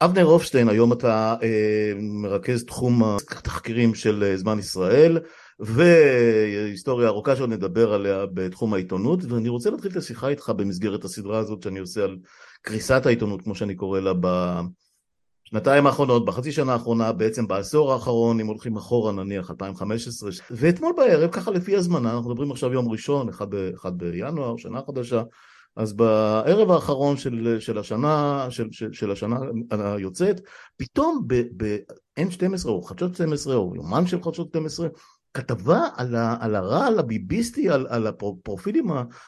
אבנר הופשטיין, היום אתה אה, מרכז תחום התחקירים של אה, זמן ישראל, והיסטוריה ארוכה שעוד נדבר עליה בתחום העיתונות, ואני רוצה להתחיל את השיחה איתך במסגרת הסדרה הזאת שאני עושה על קריסת העיתונות, כמו שאני קורא לה, בשנתיים האחרונות, בחצי שנה האחרונה, בעצם בעשור האחרון, אם הולכים אחורה נניח 2015, ואתמול בערב, ככה לפי הזמנה, אנחנו מדברים עכשיו יום ראשון, אחד, ב, אחד בינואר, שנה חדשה, אז בערב האחרון של, של השנה, של, של, של השנה היוצאת, פתאום ב-N12 או חדשות 12 או יומן של חדשות 12, כתבה על, ה, על הרעל הביביסטי, על, על הפרופילים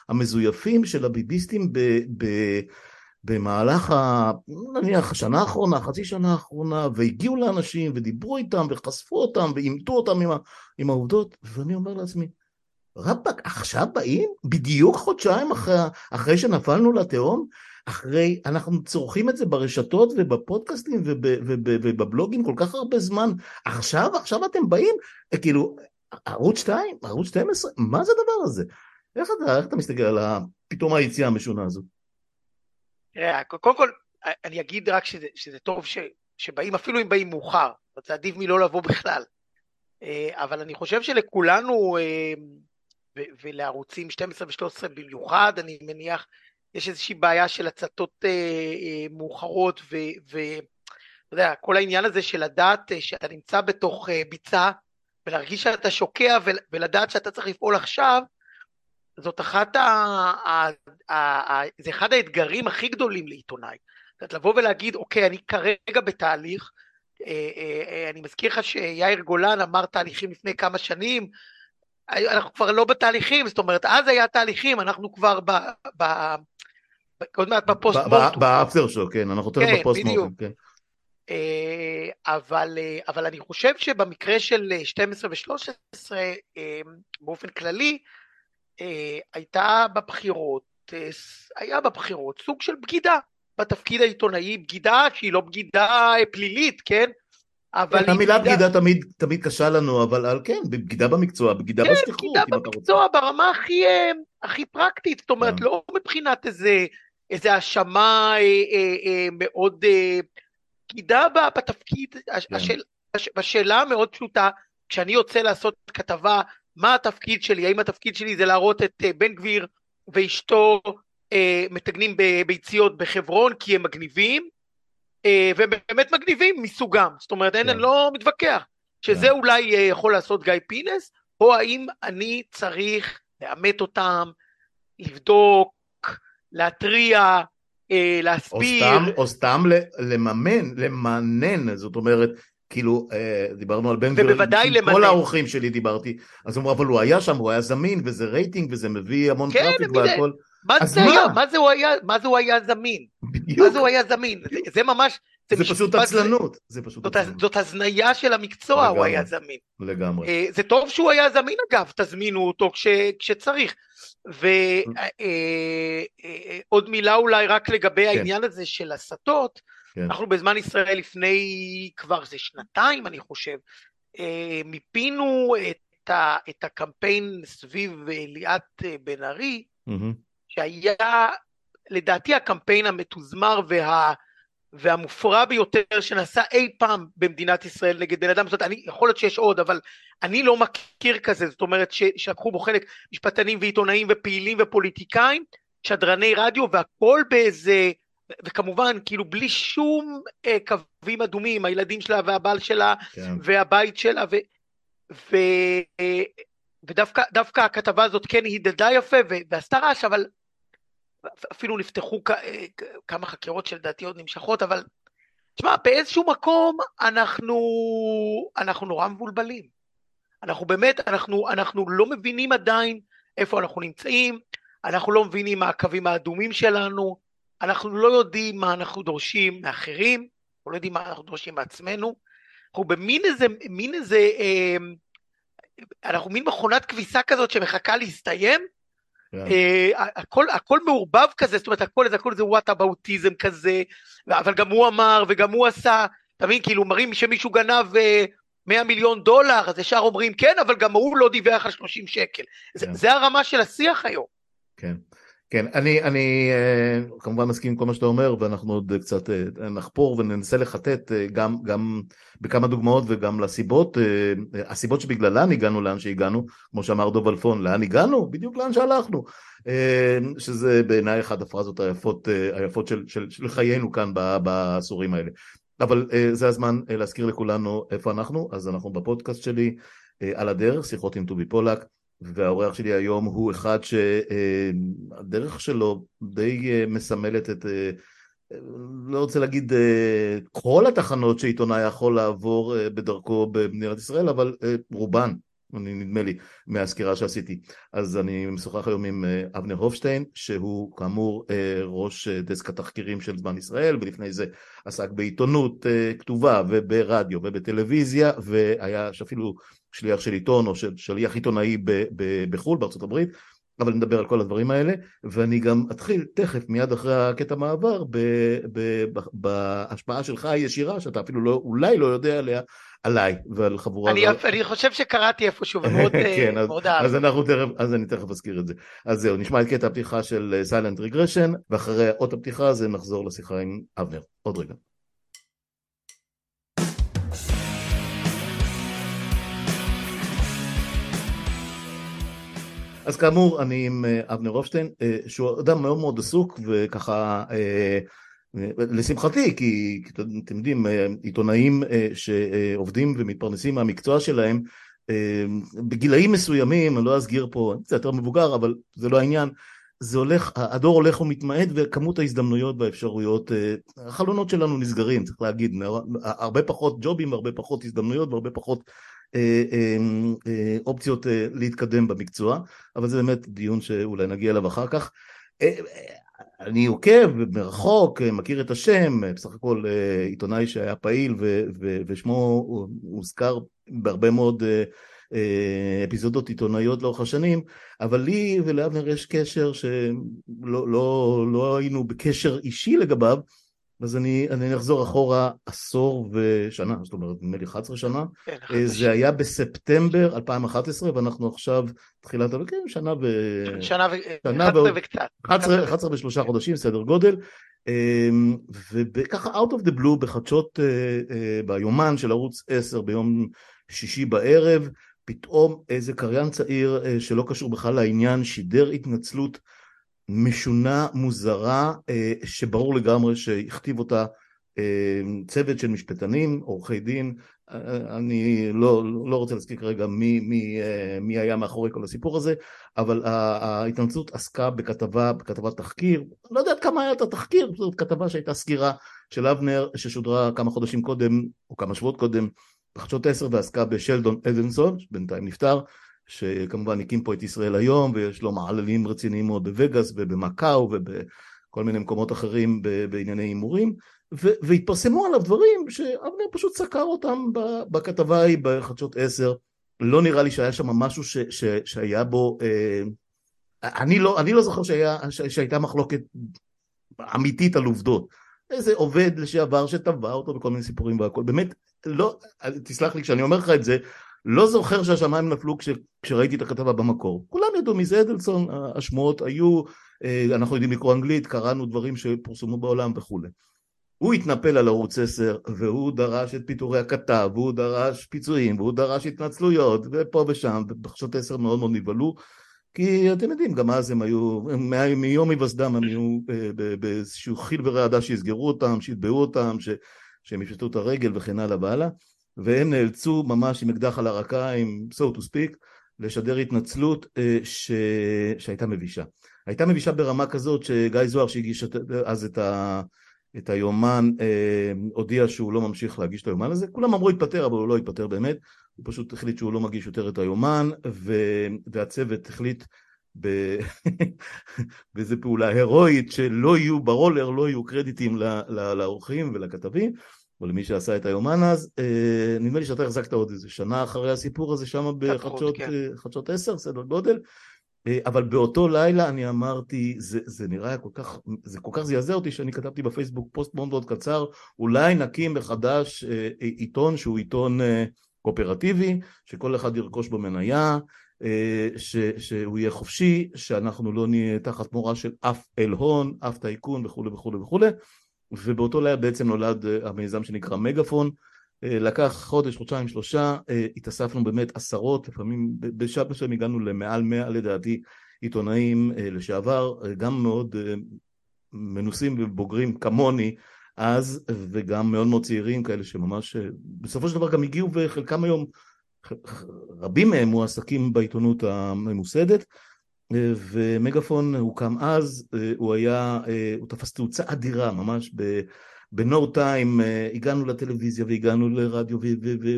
המזויפים של הביביסטים ב, ב, במהלך, ה, נניח, השנה האחרונה, חצי שנה האחרונה, והגיעו לאנשים ודיברו איתם וחשפו אותם ועימתו אותם עם, ה, עם העובדות, ואני אומר לעצמי, רבאק, עכשיו באים? בדיוק חודשיים אחרי, אחרי שנפלנו לתהום? אחרי, אנחנו צורכים את זה ברשתות ובפודקאסטים וב, וב, ובבלוגים כל כך הרבה זמן, עכשיו, עכשיו אתם באים? כאילו, ערוץ 2, ערוץ 12, מה זה הדבר הזה? איך אתה, איך אתה מסתכל על פתאום היציאה המשונה? תראה, קודם כל, אני אגיד רק שזה, שזה טוב ש, שבאים, אפילו אם באים מאוחר, זה עדיף מלא לבוא בכלל. אה, אבל אני חושב שלכולנו, אה, ולערוצים 12 ו-13 במיוחד, אני מניח, יש איזושהי בעיה של הצתות אה, אה, מאוחרות, ואתה יודע, כל העניין הזה של לדעת אה, שאתה נמצא בתוך אה, ביצה, ולהרגיש שאתה שוקע, ולדעת שאתה צריך לפעול עכשיו, זאת אחת ה... ה, ה, ה זה אחד האתגרים הכי גדולים לעיתונאי. זאת אומרת, לבוא ולהגיד, אוקיי, אני כרגע בתהליך, אה, אה, אה, אני מזכיר לך שיאיר גולן אמר תהליכים לפני כמה שנים, אנחנו כבר לא בתהליכים, זאת אומרת, אז היה תהליכים, אנחנו כבר ב... ב עוד מעט ב post mortem. ב after show, כן, אנחנו תכף כן, ב post mortem, כן. אה, אבל, אה, אבל אני חושב שבמקרה של 12 ו-13, אה, באופן כללי, הייתה בבחירות, היה בבחירות סוג של בגידה בתפקיד העיתונאי, בגידה שהיא לא בגידה פלילית, כן? אבל... כן, המילה בגידה תמיד, תמיד קשה לנו, אבל על כן, בגידה במקצוע, בגידה כן, בשליחות. כן, בגידה במקצוע ברמה הכי, אה, הכי פרקטית, זאת אומרת, yeah. לא מבחינת איזה, איזה האשמה אה, אה, אה, מאוד... אה, בגידה בתפקיד. השאל, בשאלה המאוד פשוטה, כשאני יוצא לעשות כתבה, מה התפקיד שלי, האם התפקיד שלי זה להראות את אה, בן גביר ואשתו אה, מתגנים בביציות בחברון כי הם מגניבים, אה, והם באמת מגניבים מסוגם, זאת אומרת, אין, כן. אני לא מתווכח, שזה כן. אולי אה, יכול לעשות גיא פינס, או האם אני צריך לאמת אותם, לבדוק, להתריע, אה, להסביר. או סתם, או סתם למנן, למנן, זאת אומרת, כאילו, דיברנו על בן גביר, ובוודאי למנן. כל האורחים שלי דיברתי, אז אמרו, אבל הוא היה שם, הוא היה זמין, וזה רייטינג, וזה מביא המון כן, traffic והכל. מה זה, מה? היה, מה, זה הוא היה, מה זה הוא היה זמין? בדיוק. מה זה הוא היה זמין? זה, ממש... זה, פשוט עצלנות. זה פשוט זאת, עצלנות. זאת הזניה של המקצוע, הוא היה זמין. לגמרי. אה, זה טוב שהוא היה זמין אגב, תזמינו אותו כש, כשצריך. ועוד אה, אה, מילה אולי רק לגבי כן. העניין הזה של הסתות, כן. אנחנו בזמן ישראל לפני כבר זה שנתיים אני חושב, מיפינו את, ה, את הקמפיין סביב ליאת בן ארי, mm-hmm. שהיה לדעתי הקמפיין המתוזמר וה, והמופרע ביותר שנעשה אי פעם במדינת ישראל נגד בן אדם, זאת אומרת, אני, יכול להיות שיש עוד, אבל אני לא מכיר כזה, זאת אומרת שלקחו בו חלק משפטנים ועיתונאים ופעילים ופוליטיקאים, שדרני רדיו והכל באיזה, וכמובן כאילו בלי שום אה, קווים אדומים, הילדים שלה והבעל שלה כן. והבית שלה, ו, ו, אה, ודווקא הכתבה הזאת כן הידדה יפה ועשתה רעש, אבל אפילו נפתחו כמה חקירות שלדעתי עוד נמשכות, אבל תשמע, באיזשהו מקום אנחנו, אנחנו נורא מבולבלים. אנחנו באמת, אנחנו, אנחנו לא מבינים עדיין איפה אנחנו נמצאים, אנחנו לא מבינים מה הקווים האדומים שלנו, אנחנו לא יודעים מה אנחנו דורשים מאחרים, אנחנו לא יודעים מה אנחנו דורשים מעצמנו, אנחנו במין איזה, מין איזה, אה, אנחנו מין מכונת כביסה כזאת שמחכה להסתיים, הכל, הכל מעורבב כזה, זאת אומרת הכל, הכל זה וואט אבאוטיזם כזה, אבל גם הוא אמר וגם הוא עשה, אתה מבין, כאילו מראים שמישהו גנב 100 אה, מיליון דולר, אז ישר אומרים כן, אבל גם הוא לא דיווח על 30 שקל. כן. זה, זה הרמה של השיח היום. כן. כן, אני, אני אה, כמובן מסכים עם כל מה שאתה אומר, ואנחנו עוד קצת אה, נחפור וננסה לחטט אה, גם, גם בכמה דוגמאות וגם לסיבות, הסיבות שבגללן הגענו לאן שהגענו, כמו שאמר דוב אלפון, לאן הגענו? בדיוק לאן שהלכנו, שזה בעיניי אחת הפרזות היפות, היפות של, של, של חיינו כאן בעשורים האלה. אבל זה הזמן להזכיר לכולנו איפה אנחנו, אז אנחנו בפודקאסט שלי על הדרך, שיחות עם טובי פולק. והאורח שלי היום הוא אחד שהדרך שלו די אה, מסמלת את, אה, לא רוצה להגיד אה, כל התחנות שעיתונאי יכול לעבור בדרכו במדינת ישראל, אבל רובן, נדמה לי, מהסקירה שעשיתי. אז אני משוחח היום עם אבנר הופשטיין, שהוא כאמור ראש דסק התחקירים של זמן ישראל, ולפני זה עסק בעיתונות כתובה וברדיו ובטלוויזיה, והיה אפילו שליח של עיתון או של שליח עיתונאי בחו"ל, בארצות הברית, אבל נדבר על כל הדברים האלה, ואני גם אתחיל תכף, מיד אחרי הקטע מעבר, בהשפעה שלך הישירה, שאתה אפילו לא, אולי לא יודע עליה, עליי ועל חבורה... אני, זו... אני חושב שקראתי איפשהו, ומאוד כן, אז, מאוד אז, אנחנו תכף, אז אני תכף אזכיר את זה. אז זהו, נשמע את קטע הפתיחה של סיילנט רגרשן, ואחרי אות הפתיחה הזה נחזור לשיחה עם אבנר. עוד רגע. אז כאמור, אני עם אה, אבנר הופשטיין, אה, שהוא אדם מאוד מאוד עסוק, וככה, אה, לשמחתי, כי אתם יודעים, עיתונאים שעובדים ומתפרנסים מהמקצוע שלהם, בגילאים מסוימים, אני לא אסגיר פה, זה יותר מבוגר, אבל זה לא העניין, זה הולך, הדור הולך ומתמעט וכמות ההזדמנויות והאפשרויות, החלונות שלנו נסגרים, צריך להגיד, הרבה פחות ג'ובים והרבה פחות הזדמנויות והרבה פחות אופציות להתקדם במקצוע, אבל זה באמת דיון שאולי נגיע אליו אחר כך. אני עוקב מרחוק, מכיר את השם, בסך הכל עיתונאי שהיה פעיל ו- ו- ושמו הוזכר בהרבה מאוד אפיזודות עיתונאיות לאורך השנים, אבל לי ולאבנר יש קשר שלא לא, לא היינו בקשר אישי לגביו, אז אני, אני אחזור אחורה עשור ושנה, זאת אומרת, נדמה לי 11 שנה. כן, אה, זה היה בספטמבר 2011, ואנחנו עכשיו תחילת, כן, שנה ו... שנה ו... שנה 11 וקצת. 11, 11 ושלושה חודשים, סדר גודל. אמ, וככה, out of the blue, בחדשות, אה, אה, ביומן של ערוץ 10 ביום שישי בערב, פתאום איזה קריין צעיר שלא קשור בכלל לעניין, שידר התנצלות משונה, מוזרה, אה, שברור לגמרי שהכתיב אותה אה, צוות של משפטנים, עורכי דין, אה, אני לא, לא רוצה להזכיר כרגע מי, מי, מי היה מאחורי כל הסיפור הזה, אבל ההתנצלות עסקה בכתבה, בכתבת תחקיר, לא יודעת כמה היה את התחקיר, זאת כתבה שהייתה סקירה של אבנר ששודרה כמה חודשים קודם, או כמה שבועות קודם, בחדשות 10 ועסקה בשלדון אדנסון, שבינתיים נפטר, שכמובן הקים פה את ישראל היום, ויש לו מעללים רציניים מאוד בווגאס ובמקאו ובכל מיני מקומות אחרים בענייני הימורים, והתפרסמו עליו דברים שאבנר פשוט סקר אותם בכתבה ההיא בחדשות 10. לא נראה לי שהיה שם משהו ש, ש, שהיה בו, אה, אני, לא, אני לא זוכר שהיה, ש, שהייתה מחלוקת אמיתית על עובדות. איזה עובד לשעבר שטבע אותו בכל מיני סיפורים והכל, באמת, לא, תסלח לי כשאני אומר לך את זה, לא זוכר שהשמיים נפלו כש, כשראיתי את הכתבה במקור. כולם ידעו מי זה אדלסון, השמועות היו, אה, אנחנו יודעים לקרוא אנגלית, קראנו דברים שפורסמו בעולם וכולי. הוא התנפל על ערוץ 10 והוא דרש את פיטורי הכתב, והוא דרש פיצויים, והוא דרש התנצלויות, ופה ושם, ובחדשות 10 מאוד מאוד נבהלו, כי אתם יודעים, גם אז הם היו, מיום היווסדם הם היו אה, באיזשהו חיל ורעדה שיסגרו אותם, שיתבעו אותם, שהם יפשטו את הרגל וכן הלאה והלאה. והם נאלצו ממש עם אקדח על הרקה, עם so to speak, לשדר התנצלות אה, ש... שהייתה מבישה. הייתה מבישה ברמה כזאת שגיא זוהר שהגיש אז את, ה... את היומן אה, הודיע שהוא לא ממשיך להגיש את היומן הזה, כולם אמרו התפטר אבל הוא לא התפטר באמת, הוא פשוט החליט שהוא לא מגיש יותר את היומן ו... והצוות החליט. באיזה פעולה הירואית שלא יהיו ברולר, לא יהיו קרדיטים לאורחים ולכתבים או למי שעשה את היומן אז, אה, נדמה לי שאתה החזקת עוד איזה שנה אחרי הסיפור הזה שם בחדשות כן. אה, עשר, סדר גודל, אה, אבל באותו לילה אני אמרתי, זה, זה נראה כל כך, זה כל כך זעזע אותי שאני כתבתי בפייסבוק פוסט מאוד מאוד קצר, אולי נקים מחדש עיתון שהוא עיתון קואופרטיבי, שכל אחד ירכוש בו מניה, ש, שהוא יהיה חופשי, שאנחנו לא נהיה תחת מורה של אף אל הון, אף טייקון וכולי וכולי וכולי, ובאותו לילה בעצם נולד המיזם שנקרא מגאפון, לקח חודש, חודשיים, שלושה, התאספנו באמת עשרות, לפעמים בשעה מסוים הגענו למעל מאה לדעתי עיתונאים לשעבר, גם מאוד מנוסים ובוגרים כמוני אז, וגם מאוד מאוד צעירים כאלה שממש בסופו של דבר גם הגיעו וחלקם היום, רבים מהם מועסקים בעיתונות הממוסדת ומגפון הוקם אז, הוא היה, הוא תפס תאוצה אדירה ממש בנו טיים הגענו לטלוויזיה והגענו לרדיו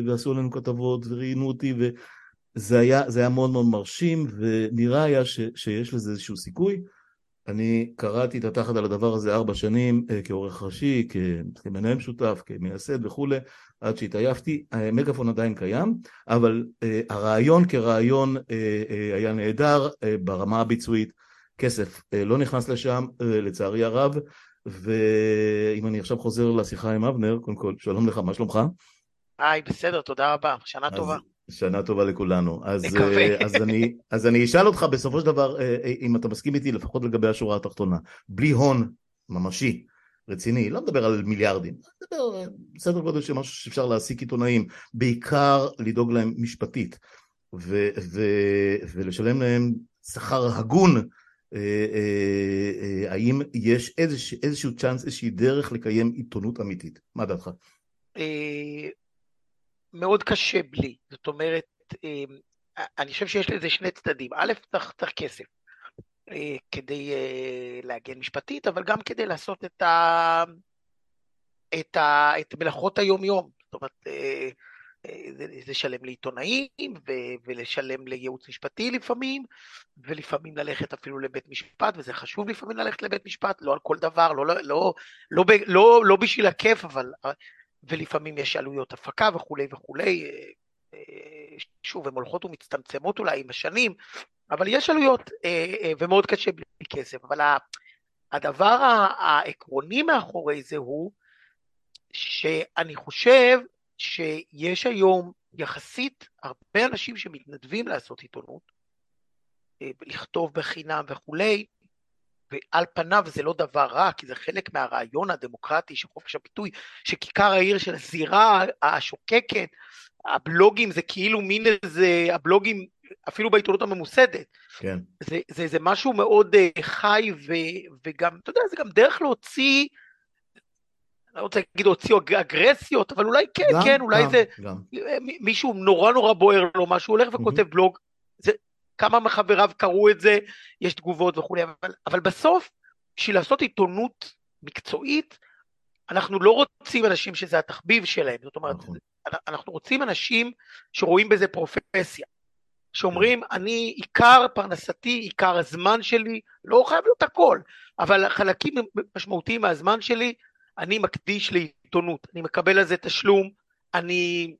ועשו לנו כתבות וראיינו אותי וזה היה, היה מאוד מאוד מרשים ונראה היה ש, שיש לזה איזשהו סיכוי אני קראתי את התחת על הדבר הזה ארבע שנים אה, כעורך ראשי, כמנהל משותף, כמייסד וכולי, עד שהתעייפתי. מגפון עדיין קיים, אבל אה, הרעיון כרעיון אה, היה נהדר ברמה הביצועית. כסף לא נכנס לשם, לצערי הרב, ואם אני עכשיו חוזר לשיחה עם אבנר, קודם כל, שלום לך, מה שלומך? היי, בסדר, תודה רבה, שנה אז, טובה. שנה טובה לכולנו. אז, אה, אז, אני, אז אני אשאל אותך בסופו של דבר, אה, אה, אם אתה מסכים איתי לפחות לגבי השורה התחתונה. בלי הון ממשי, רציני, לא מדבר על מיליארדים, מדבר בסדר גודל של משהו שאפשר להעסיק עיתונאים, בעיקר לדאוג להם משפטית, ו, ו, ולשלם להם שכר הגון, האם יש איזשה, איזשהו צ'אנס, איזושהי דרך לקיים עיתונות אמיתית? מה דעתך? מאוד קשה בלי. זאת אומרת, אמ, אני חושב שיש לזה שני צדדים. א', צריך, כסף אה, כדי אה, להגן משפטית, אבל גם כדי לעשות את, ה, את, ה, את מלאכות היום-יום. זאת אומרת, אה, לשלם לעיתונאים ולשלם לייעוץ משפטי לפעמים, ולפעמים ללכת אפילו לבית משפט, וזה חשוב לפעמים ללכת לבית משפט, לא על כל דבר, לא, לא, לא, לא, לא, לא בשביל הכיף, אבל ולפעמים יש עלויות הפקה וכולי וכולי, אה, אה, שוב, הן הולכות ומצטמצמות אולי עם השנים, אבל יש עלויות אה, ומאוד קשה בלי כסף, אבל הדבר העקרוני מאחורי זה הוא שאני חושב שיש היום יחסית הרבה אנשים שמתנדבים לעשות עיתונות, לכתוב בחינם וכולי, ועל פניו זה לא דבר רע, כי זה חלק מהרעיון הדמוקרטי של חופש הביטוי, שכיכר העיר של הזירה השוקקת, הבלוגים זה כאילו מין איזה, הבלוגים אפילו בעיתונות הממוסדת. כן. זה, זה, זה משהו מאוד uh, חי ו, וגם, אתה יודע, זה גם דרך להוציא, אני לא רוצה להגיד להוציא אגרסיות, אבל אולי כן, גם, כן, אולי גם, זה, גם. מישהו נורא נורא בוער לו משהו, הולך וכותב mm-hmm. בלוג, זה, כמה מחבריו קראו את זה, יש תגובות וכולי, אבל, אבל בסוף, בשביל לעשות עיתונות מקצועית, אנחנו לא רוצים אנשים שזה התחביב שלהם, זאת אומרת, נכון. אנחנו רוצים אנשים שרואים בזה פרופסיה, שאומרים, כן. אני, עיקר פרנסתי, עיקר הזמן שלי, לא חייב להיות הכל, אבל חלקים משמעותיים מהזמן שלי, אני מקדיש לעיתונות, אני מקבל על זה תשלום, אני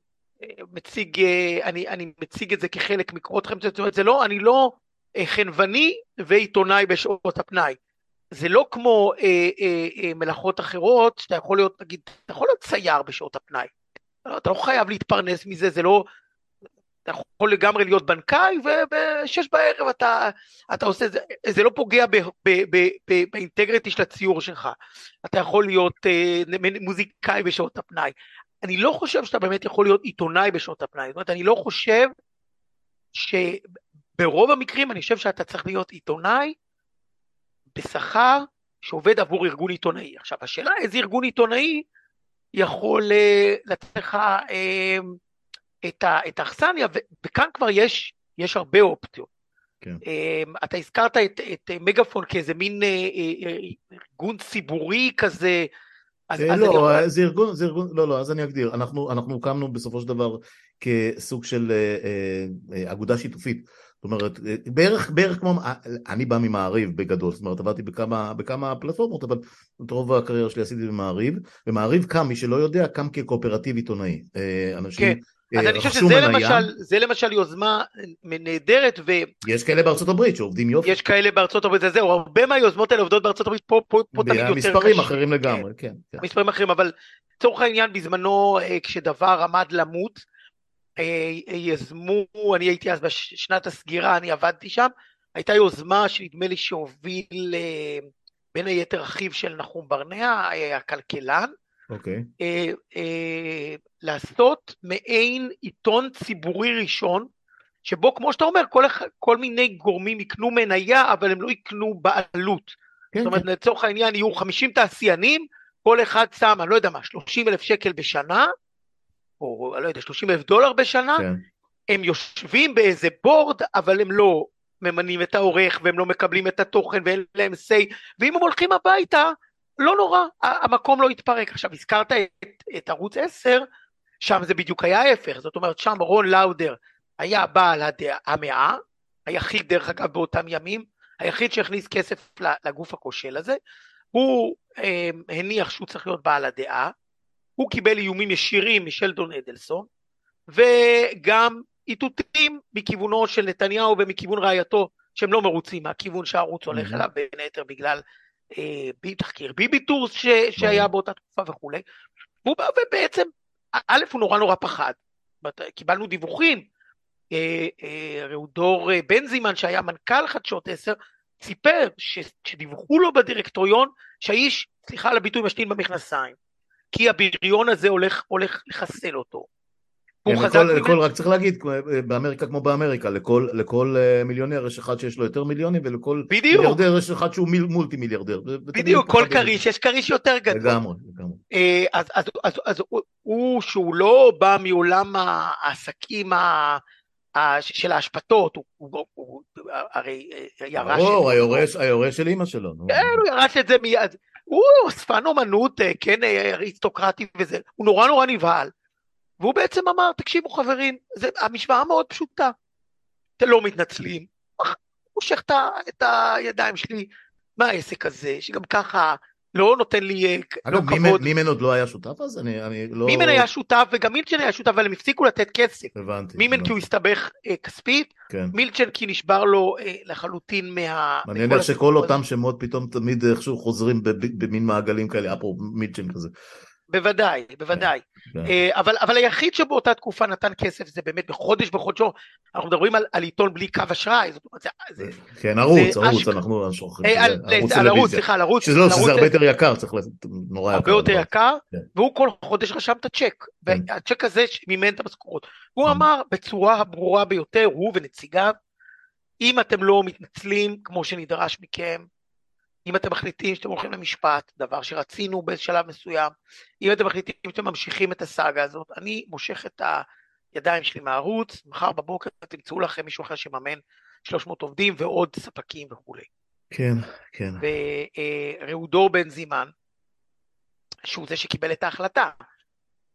מציג, אה, אני, אני מציג את זה כחלק מקורות חיים, זאת אומרת, זה לא, אני לא אה, חנווני ועיתונאי בשעות הפנאי. זה לא כמו אה, אה, אה, מלאכות אחרות, שאתה יכול להיות, נגיד, אתה יכול להיות צייר בשעות הפנאי. אתה לא חייב להתפרנס מזה, זה לא... אתה יכול לגמרי להיות בנקאי, ובשש בערב אתה, אתה עושה, זה זה לא פוגע ב, ב, ב, ב, באינטגריטי של הציור שלך. אתה יכול להיות אה, מוזיקאי בשעות הפנאי. אני לא חושב שאתה באמת יכול להיות עיתונאי בשעות הפנאי. זאת אומרת, אני לא חושב שברוב המקרים אני חושב שאתה צריך להיות עיתונאי בשכר שעובד עבור ארגון עיתונאי. עכשיו, השאלה איזה ארגון עיתונאי יכול אה, לתת לך אה, את האכסניה, וכאן כבר יש, יש הרבה אופציות. כן. אה, אתה הזכרת את, את מגפון כאיזה מין ארגון ציבורי כזה, לא, יכול... זה ארגון, זה ארגון, לא, לא, אז אני אגדיר, אנחנו, אנחנו הוקמנו בסופו של דבר כסוג של אה, אה, אה אגודה שיתופית, זאת אומרת, בערך, בערך כמו, אני בא ממעריב בגדול, זאת אומרת, עבדתי בכמה, בכמה פלטפורמות, אבל את רוב הקריירה שלי עשיתי במעריב, ומעריב קם, מי שלא יודע, קם כקואופרטיב עיתונאי, אנשים... כן. אז אני חושב שזה למשל, זה למשל יוזמה נהדרת ו... יש כאלה בארצות הברית שעובדים יופי. יש כאלה בארצות הברית, זה זהו, הרבה מהיוזמות האלה עובדות בארצות הברית, פה, פה, פה תמיד יותר קשה. מספרים אחרים לגמרי, כן. כן. מספרים אחרים, אבל לצורך העניין בזמנו, אה, כשדבר עמד למות, יזמו, אני הייתי אז בשנת הסגירה, אני עבדתי שם, הייתה יוזמה שנדמה לי שהוביל בין היתר אחיו של נחום ברנע, הכלכלן, okay. אוקיי. לעשות מעין עיתון ציבורי ראשון, שבו כמו שאתה אומר, כל, כל מיני גורמים יקנו מניה, אבל הם לא יקנו בעלות. כן, זאת אומרת, כן. לצורך העניין יהיו 50 תעשיינים, כל אחד שם, אני לא יודע מה, 30 אלף שקל בשנה, או לא יודע, 30 אלף דולר בשנה, כן. הם יושבים באיזה בורד, אבל הם לא ממנים את העורך, והם לא מקבלים את התוכן, ואין להם say, ואם הם הולכים הביתה, לא נורא, המקום לא יתפרק. עכשיו, הזכרת את, את ערוץ 10, שם זה בדיוק היה ההפך, זאת אומרת, שם רון לאודר היה בעל הדעה, המאה, היחיד דרך אגב באותם ימים, היחיד שהכניס כסף לגוף הכושל הזה, הוא אה, הניח שהוא צריך להיות בעל הדעה, הוא קיבל איומים ישירים משלדון אדלסון, וגם איתותים מכיוונו של נתניהו ומכיוון רעייתו, שהם לא מרוצים מהכיוון שהערוץ הולך אליו, בין היתר בגלל תחקיר ביבי טורס ש, שהיה באותה תקופה וכולי, והוא בא ובעצם, א' הוא נורא נורא פחד, קיבלנו דיווחים, אה, אה, ראודור אה, בנזימן שהיה מנכ"ל חדשות 10, סיפר שדיווחו לו בדירקטוריון שהאיש, סליחה על הביטוי, משתין במכנסיים, כי הבריון הזה הולך, הולך לחסל אותו. כן, לכל, לכל, רק צריך להגיד, באמריקה כמו באמריקה, לכל, לכל מיליונר יש אחד שיש לו יותר מיליונים, ולכל בדיוק. מיליארדר יש אחד שהוא מיל, מולטי מיליארדר. בדיוק, כל כריש, יש כריש יותר גדול. לגמרי, לגמרי. אז, אז, אז, אז הוא, הוא, שהוא לא בא מעולם העסקים ה... של האשפתות, הוא, הוא, הוא הרי אה, ירש... ברור, היורש, היורש של אימא שלו. כן, הוא ירש את זה מיד. הוא אספן אומנות, אה, כן, אה, אריסטוקרטי וזה, הוא נורא נורא נבהל. והוא בעצם אמר, תקשיבו חברים, זה, המשוואה מאוד פשוטה. אתם לא מתנצלים, הוא מושך את הידיים שלי מהעסק הזה, שגם ככה לא נותן לי אה, לא כבוד. מימן עוד לא היה שותף אז? אני, אני לא... מימן היה שותף וגם מילצ'ן היה שותף, אבל הם הפסיקו לתת כסף. הבנתי. מימן הבנתי. כי הוא הסתבך אה, כספית, כן. מילצ'ן כי נשבר לו אה, לחלוטין מה... מעניין איך שכל אותם שמות פתאום תמיד איכשהו חוזרים במין מעגלים כאלה, אפרופו מילצ'ן כזה. בוודאי, בוודאי. כן, כן. אה, אבל, אבל היחיד שבאותה תקופה נתן כסף זה באמת בחודש בחודשו, אנחנו מדברים על, על עיתון בלי קו אשראי, זאת אומרת, זה... כן, ערוץ, ערוץ. אנחנו שוכחים, אה, ערוץ סליחה, על ערוץ. שזה, שזה הרבה יותר יקר, צריך לעשות, נורא יקר. הרבה יותר יקר, כן. והוא כל חודש רשם את הצ'ק, והצ'ק הזה מימן את המשכורות. הוא אמר בצורה הברורה ביותר, הוא ונציגיו, אם אתם לא מתנצלים כמו שנדרש מכם, אם אתם מחליטים שאתם הולכים למשפט, דבר שרצינו בשלב מסוים, אם אתם מחליטים שאתם ממשיכים את הסאגה הזאת, אני מושך את הידיים שלי מהערוץ, מחר בבוקר תמצאו לכם מישהו אחר שממן 300 עובדים ועוד ספקים וכולי. כן, כן. וראודור בן זימן, שהוא זה שקיבל את ההחלטה,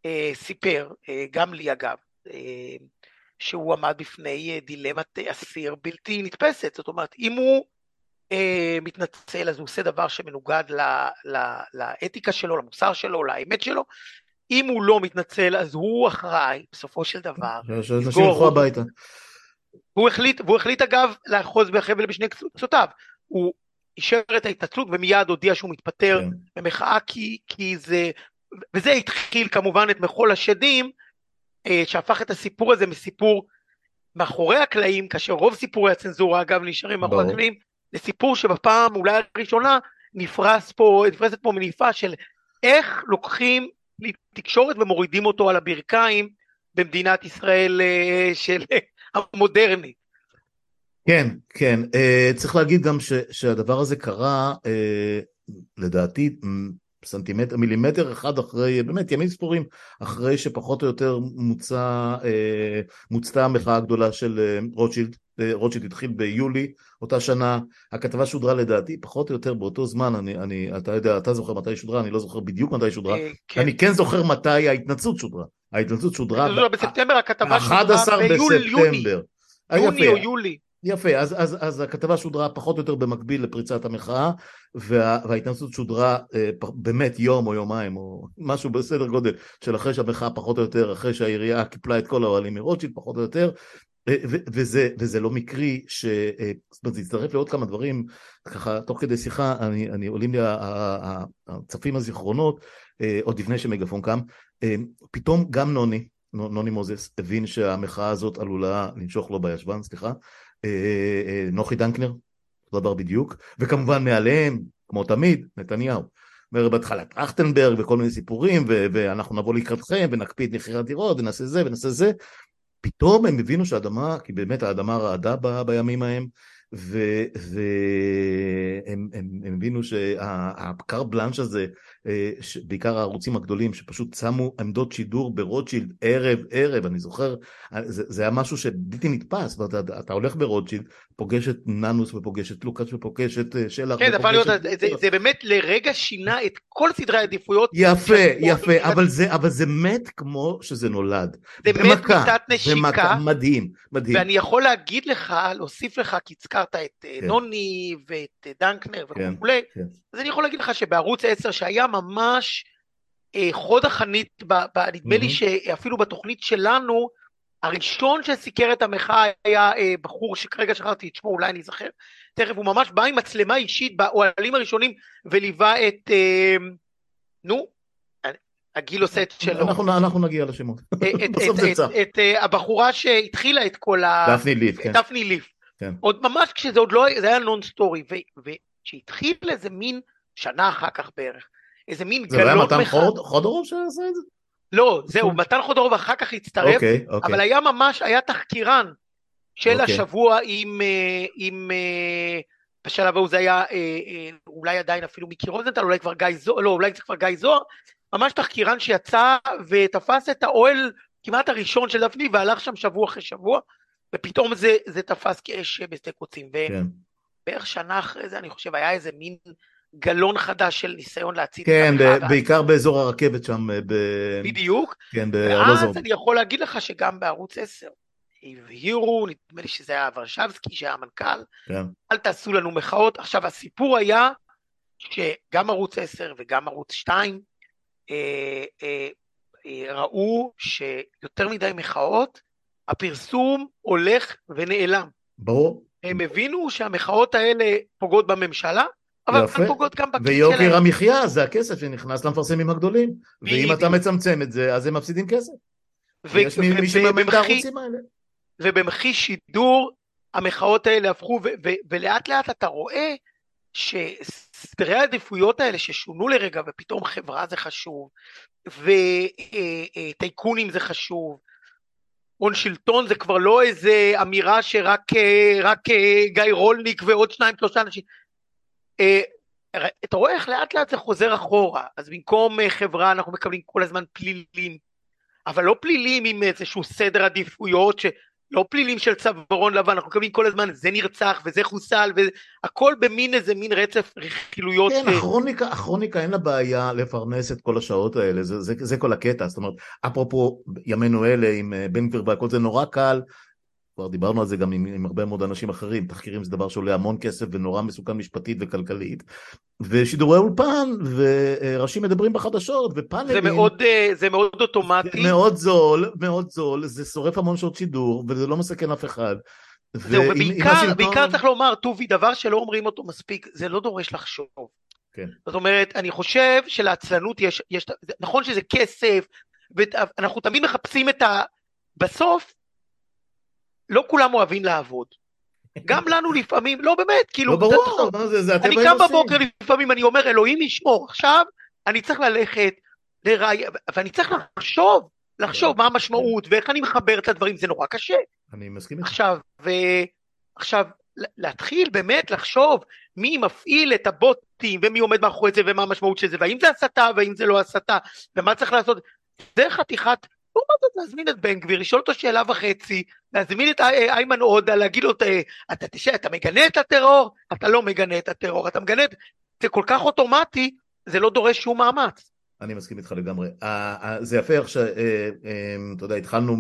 אה, סיפר, אה, גם לי אגב, אה, שהוא עמד בפני דילמת אסיר בלתי נתפסת, זאת אומרת, אם הוא אה, מתנצל, אז הוא עושה דבר שמנוגד ל, ל, לאתיקה שלו, למוסר שלו, לאמת שלו. אם הוא לא מתנצל, אז הוא אחראי, בסופו של דבר. שאנשים ילכו הביתה. והוא החליט, והוא החליט אגב לאחוז בחבל בשני קצותיו. הוא אישר את ההתנצלות ומיד הודיע שהוא מתפטר כן. במחאה כי, כי זה, וזה התחיל כמובן את מחול השדים, אה, שהפך את הסיפור הזה מסיפור מאחורי הקלעים, כאשר רוב סיפורי הצנזורה אגב נשארים מאחורי הקלעים, זה סיפור שבפעם אולי הראשונה נפרס פה, נפרסת פה מניפה של איך לוקחים תקשורת ומורידים אותו על הברכיים במדינת ישראל אה, של המודרנית. כן, כן. Uh, צריך להגיד גם ש, שהדבר הזה קרה, uh, לדעתי, סנטימטר, מילימטר אחד אחרי, באמת ימים ספורים אחרי שפחות או יותר מוצא, אה, מוצתה המחאה הגדולה של אה, רוטשילד, רוטשילד התחיל ביולי אותה שנה, הכתבה שודרה לדעתי פחות או יותר באותו זמן, אני, אני, אתה יודע, אתה זוכר מתי שודרה, אני לא זוכר בדיוק מתי שודרה, כן. אני כן זוכר מתי ההתנצלות שודרה, ההתנצלות שודרה, בספטמבר הכתבה שודרה ביולי, יוני, יוני או יולי. יפה, אז, אז, אז הכתבה שודרה פחות או יותר במקביל לפריצת המחאה וה, וההתנסות שודרה אה, באמת יום או יומיים או משהו בסדר גודל של אחרי שהמחאה פחות או יותר, אחרי שהעירייה קיפלה את כל האוהלים מרוטשילד פחות או יותר אה, וזה, וזה לא מקרי, ש, אה, זאת אומרת זה יצטרף לעוד כמה דברים, ככה תוך כדי שיחה אני, אני עולים לי הצפים הזיכרונות אה, עוד לפני שמגפון קם, אה, פתאום גם נוני נוני מוזס, הבין שהמחאה הזאת עלולה לנשוך לו בישבן, סליחה, נוחי דנקנר, אותו דבר בדיוק, וכמובן מעליהם, כמו תמיד, נתניהו. אומר בהתחלה טרכטנברג וכל מיני סיפורים, ואנחנו נבוא לקראתכם ונקפיא את מחירי הדירות ונעשה זה ונעשה זה. פתאום הם הבינו שהאדמה, כי באמת האדמה רעדה בימים ההם, והם הבינו שהקר בלאנש הזה, אה, בעיקר הערוצים הגדולים, שפשוט שמו עמדות שידור ברוטשילד ערב ערב, אני זוכר, זה, זה היה משהו שבלתי נתפס, אומרת, אתה הולך ברוטשילד, פוגש את ננוס ופוגש את לוקאץ' ופוגש את אה, שלח. כן, זה, להיות, זה, זה, זה באמת לרגע שינה את כל סדרי העדיפויות. יפה, יפה, אבל זה, אבל זה מת כמו שזה נולד. זה מת מיטת נשיקה. במכה, מדהים, מדהים. ואני יכול להגיד לך, להוסיף לך, כי הזכרת את אה, כן. נוני ואת דנקנר כן, וכולי, כן. אז אני יכול להגיד לך שבערוץ 10 שהיה ממש אה, חוד החנית, ב, ב, נדמה mm-hmm. לי שאפילו בתוכנית שלנו, הראשון שסיקר את המחאה היה אה, בחור שכרגע שכחתי את שמו, אולי אני אזכר, תכף הוא ממש בא עם מצלמה אישית באוהלים הראשונים וליווה את, אה, נו, הגיל עושה את שלו. אנחנו, אנחנו נגיע לשמות, בסוף זה צף. את, את, את הבחורה שהתחילה את כל ה... דפני ליף, כן. דפני ליף. כן. עוד ממש כשזה עוד לא, זה היה נון סטורי, וכשהתחיל איזה מין שנה אחר כך בערך, איזה מין גלות. זה לא היה מתן חודורוב שעשה את זה? לא, זהו, מתן חודורוב אחר כך הצטרף, אוקיי, אוקיי. אבל היה ממש, היה תחקירן של אוקיי. השבוע עם, אה, עם, אה, בשלב ההוא זה היה אה, אולי עדיין אפילו מיקי רוזנטל, אולי כבר גיא זוהר, לא, אולי זה כבר גיא זוהר, ממש תחקירן שיצא ותפס את האוהל כמעט הראשון של דפני והלך שם שבוע אחרי שבוע, ופתאום זה, זה תפס כאש בשדה קוצים. כן. ובערך שנה אחרי זה אני חושב היה איזה מין גלון חדש של ניסיון להצית כן, את המחאה. כן, בעיקר באזור הרכבת שם. ב... בדיוק. כן, בארלוזור. ואז אני יכול להגיד לך שגם בערוץ 10 הבהירו, נדמה לי שזה היה ורשבסקי שהיה המנכ"ל, כן. אל תעשו לנו מחאות. עכשיו הסיפור היה שגם ערוץ 10 וגם ערוץ 2 אה, אה, אה, ראו שיותר מדי מחאות, הפרסום הולך ונעלם. ברור. הם הבינו שהמחאות האלה פוגעות בממשלה, אבל הן פוגעות גם בכיס שלהם. ויוקר המחיה זה הכסף שנכנס למפרסמים הגדולים. ואם אתה מצמצם את זה, אז הם מפסידים כסף. ויש מי שמאמן את הערוצים האלה. ובמחי שידור המחאות האלה הפכו, ולאט לאט אתה רואה שסדרי העדיפויות האלה ששונו לרגע ופתאום חברה זה חשוב וטייקונים זה חשוב הון שלטון זה כבר לא איזה אמירה שרק רק גיא רולניק ועוד שניים שלושה אנשים. אתה רואה איך לאט לאט זה חוזר אחורה? אז במקום חברה אנחנו מקבלים כל הזמן פלילים. אבל לא פלילים עם איזשהו סדר עדיפויות לא פלילים של צווארון לבן, אנחנו מקבלים כל הזמן זה נרצח וזה חוסל, והכל במין איזה מין רצף רכילויות. כן, הכרוניקה, הכרוניקה אין לה בעיה לפרנס את כל השעות האלה, זה, זה, זה כל הקטע, זאת אומרת, אפרופו ימינו אלה עם אה, בן גביר והכל זה נורא קל כבר דיברנו על זה גם עם, עם הרבה מאוד אנשים אחרים, תחקירים זה דבר שעולה המון כסף ונורא מסוכן משפטית וכלכלית, ושידורי אולפן, וראשים מדברים בחדשות, ופאנלים. זה מאוד, אה, זה מאוד אוטומטי. זה מאוד זול, מאוד זול, זה שורף המון שעות שידור, וזה לא מסכן אף אחד. זהו, ובעיקר השלטון... צריך לומר, טובי, דבר שלא אומרים אותו מספיק, זה לא דורש לחשוב. כן. זאת אומרת, אני חושב שלעצלנות יש, יש, נכון שזה כסף, ואנחנו תמיד מחפשים את ה... בסוף, לא כולם אוהבים לעבוד. גם לנו לפעמים, לא באמת, כאילו, לא ברור, מה זה, זה אתם אני קם בבוקר לפעמים, אני אומר, אלוהים ישמור, עכשיו אני צריך ללכת לראי... ואני צריך לחשוב, לחשוב מה המשמעות ואיך אני מחבר את הדברים, זה נורא קשה. אני מסכים איתך. עכשיו, ו... עכשיו, להתחיל באמת לחשוב מי מפעיל את הבוטים ומי עומד מאחורי זה ומה המשמעות של זה והאם זה הסתה והאם זה לא הסתה ומה צריך לעשות זה חתיכת לעומת זאת להזמין את בן גביר, לשאול אותו שאלה וחצי, להזמין את איימן עודה, להגיד לו, אתה תשאל, אתה מגנה את הטרור? אתה לא מגנה את הטרור, אתה מגנה את... זה כל כך אוטומטי, זה לא דורש שום מאמץ. אני מסכים איתך לגמרי. זה יפה איך שאתה אה, יודע, התחלנו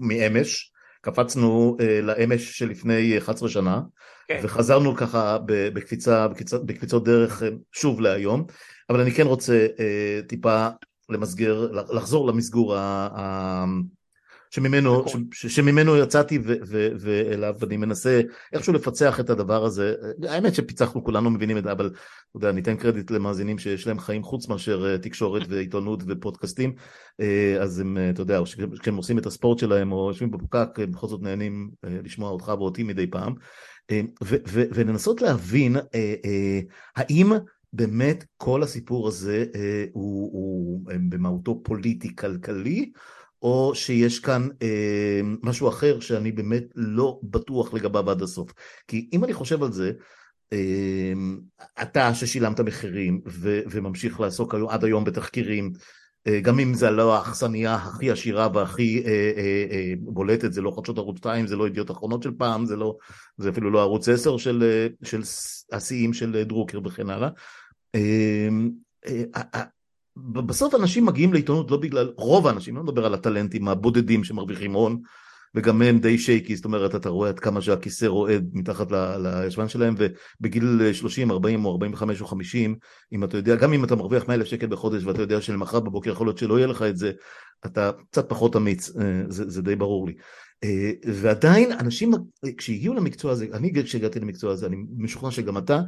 מאמש, קפצנו אה, לאמש שלפני 11 שנה, כן. וחזרנו ככה בקפיצה, בקפיצות, דרך אה, שוב להיום, אבל אני כן רוצה טיפה למסגר, לחזור למסגור שממנו, ש, ש, שממנו יצאתי ו, ו, ואליו אני מנסה איכשהו לפצח את הדבר הזה. האמת שפיצחנו, כולנו מבינים את זה, אבל אתה יודע, ניתן קרדיט למאזינים שיש להם חיים חוץ מאשר אה, תקשורת ועיתונות ופודקאסטים, אה, אז הם, אתה יודע, כשהם עושים את הספורט שלהם או יושבים בפקק, הם בכל זאת נהנים לשמוע אותך ואותי מדי פעם, ו, ו, ולנסות להבין האם באמת כל הסיפור הזה הוא, הוא במהותו פוליטי-כלכלי, או שיש כאן אה, משהו אחר שאני באמת לא בטוח לגביו עד הסוף. כי אם אני חושב על זה, אה, אתה ששילמת מחירים ו- וממשיך לעסוק עד היום בתחקירים, אה, גם אם זה לא האכסניה הכי עשירה והכי אה, אה, אה, בולטת, זה לא חדשות ערוץ 2, זה לא ידיעות אחרונות של פעם, זה, לא, זה אפילו לא ערוץ 10 של, אה, של השיאים של דרוקר וכן הלאה. אה, אה, בסוף אנשים מגיעים לעיתונות לא בגלל, רוב האנשים, לא מדבר על הטלנטים הבודדים שמרוויחים הון, וגם הם די שייקי, זאת אומרת, אתה רואה עד כמה שהכיסא רועד מתחת לישבן שלהם, ובגיל 30, 40 או 45 או 50, אם אתה יודע, גם אם אתה מרוויח 100 אלף שקל בחודש ואתה יודע שלמחרת בבוקר יכול להיות שלא יהיה לך את זה, אתה קצת פחות אמיץ, אה, זה, זה די ברור לי. אה, ועדיין אנשים, כשהגיעו למקצוע הזה, אני כשהגעתי למקצוע הזה, אני משוכנע שגם אתה,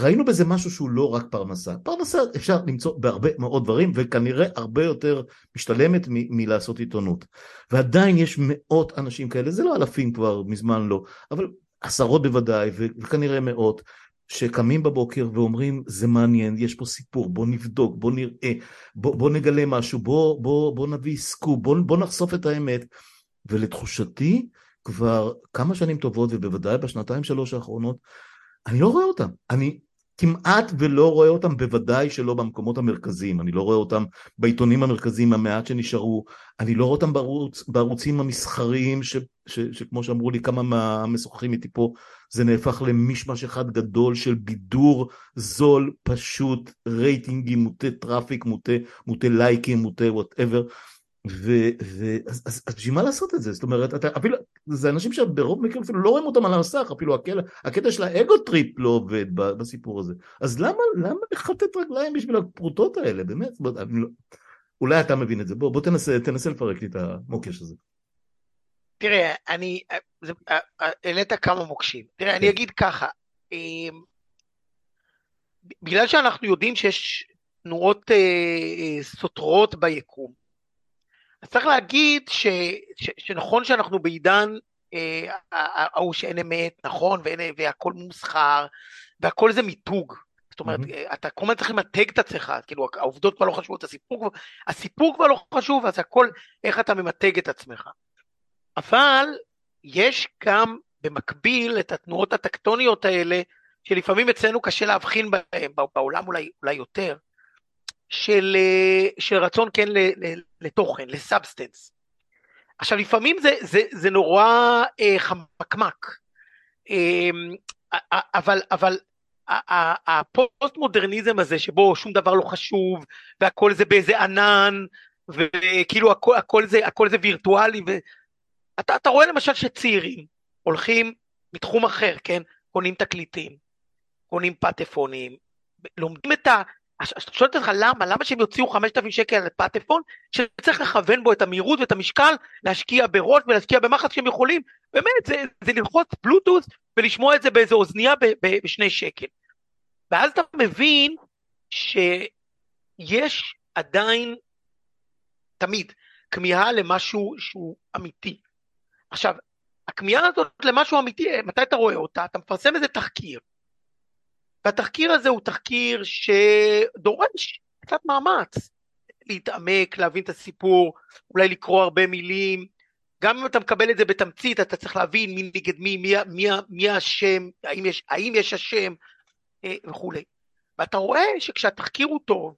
ראינו בזה משהו שהוא לא רק פרנסה. פרנסה אפשר למצוא בהרבה מאוד דברים, וכנראה הרבה יותר משתלמת מ- מלעשות עיתונות. ועדיין יש מאות אנשים כאלה, זה לא אלפים כבר, מזמן לא, אבל עשרות בוודאי, וכנראה מאות, שקמים בבוקר ואומרים, זה מעניין, יש פה סיפור, בוא נבדוק, בוא נראה, בוא, בוא נגלה משהו, בוא, בוא, בוא נביא סקופ, בוא, בוא נחשוף את האמת. ולתחושתי, כבר כמה שנים טובות, ובוודאי בשנתיים שלוש האחרונות, אני לא רואה אותם. אני כמעט ולא רואה אותם, בוודאי שלא במקומות המרכזיים. אני לא רואה אותם בעיתונים המרכזיים, המעט שנשארו. אני לא רואה אותם בערוץ, בערוצים המסחריים, ש, ש, שכמו שאמרו לי כמה מהמשוחחים איתי פה, זה נהפך למישמש אחד גדול של בידור זול, פשוט, רייטינגים, מוטה traffic, מוטה, מוטה לייקים, מוטה whatever. ואז אז, אז בשביל מה לעשות את זה? זאת אומרת, אתה, אפילו, זה אנשים שברוב מקרים אפילו לא רואים אותם על המסך, אפילו הקטע, הקטע של ה ego trip לא עובד בסיפור הזה. אז למה, למה לכתת רגליים בשביל הפרוטות האלה, באמת? בוא, לא, אולי אתה מבין את זה, בוא, בוא תנסה, תנסה לפרק לי את המוקש הזה. תראה, אני, זה, העלית כמה מוקשים. תראה, אני כן. אגיד ככה, אמ, בגלל שאנחנו יודעים שיש תנועות אה, אה, סותרות ביקום, אז צריך להגיד ש, ש, שנכון שאנחנו בעידן אה, ההוא אה, שאין אמת, נכון, ואין, והכל מוסחר, והכל זה מיתוג. זאת אומרת, mm-hmm. אתה כל הזמן צריך למתג את עצמך, כאילו העובדות כבר לא חשובות, הסיפור, הסיפור כבר לא חשוב, אז הכל איך אתה ממתג את עצמך. אבל יש גם במקביל את התנועות הטקטוניות האלה, שלפעמים אצלנו קשה להבחין בהן, בעולם אולי, אולי יותר, של, אה, של רצון כן לתוכן, ל substance. עכשיו לפעמים זה, זה, זה נורא אה, חמקמק, אה, אבל, אבל הפוסט מודרניזם הזה שבו שום דבר לא חשוב והכל זה באיזה ענן וכאילו הכל, הכל, זה, הכל זה וירטואלי ואתה אתה רואה למשל שצעירים הולכים מתחום אחר, כן? קונים תקליטים, קונים פטפונים, לומדים את ה... אתה שואל אותך למה, למה שהם יוציאו 5,000 שקל על פטפון, שצריך לכוון בו את המהירות ואת המשקל, להשקיע בראש ולהשקיע במחץ שהם יכולים, באמת, זה, זה ללחוץ בלוטוס ולשמוע את זה באיזו אוזנייה בשני שקל. ואז אתה מבין שיש עדיין, תמיד, כמיהה למשהו שהוא אמיתי. עכשיו, הכמיהה הזאת למשהו אמיתי, מתי אתה רואה אותה? אתה מפרסם איזה תחקיר. והתחקיר הזה הוא תחקיר שדורש קצת מאמץ, להתעמק, להבין את הסיפור, אולי לקרוא הרבה מילים, גם אם אתה מקבל את זה בתמצית, אתה צריך להבין מי נגד מי, מי, מי, מי השם, האם יש, האם יש השם אה, וכולי. ואתה רואה שכשהתחקיר הוא טוב,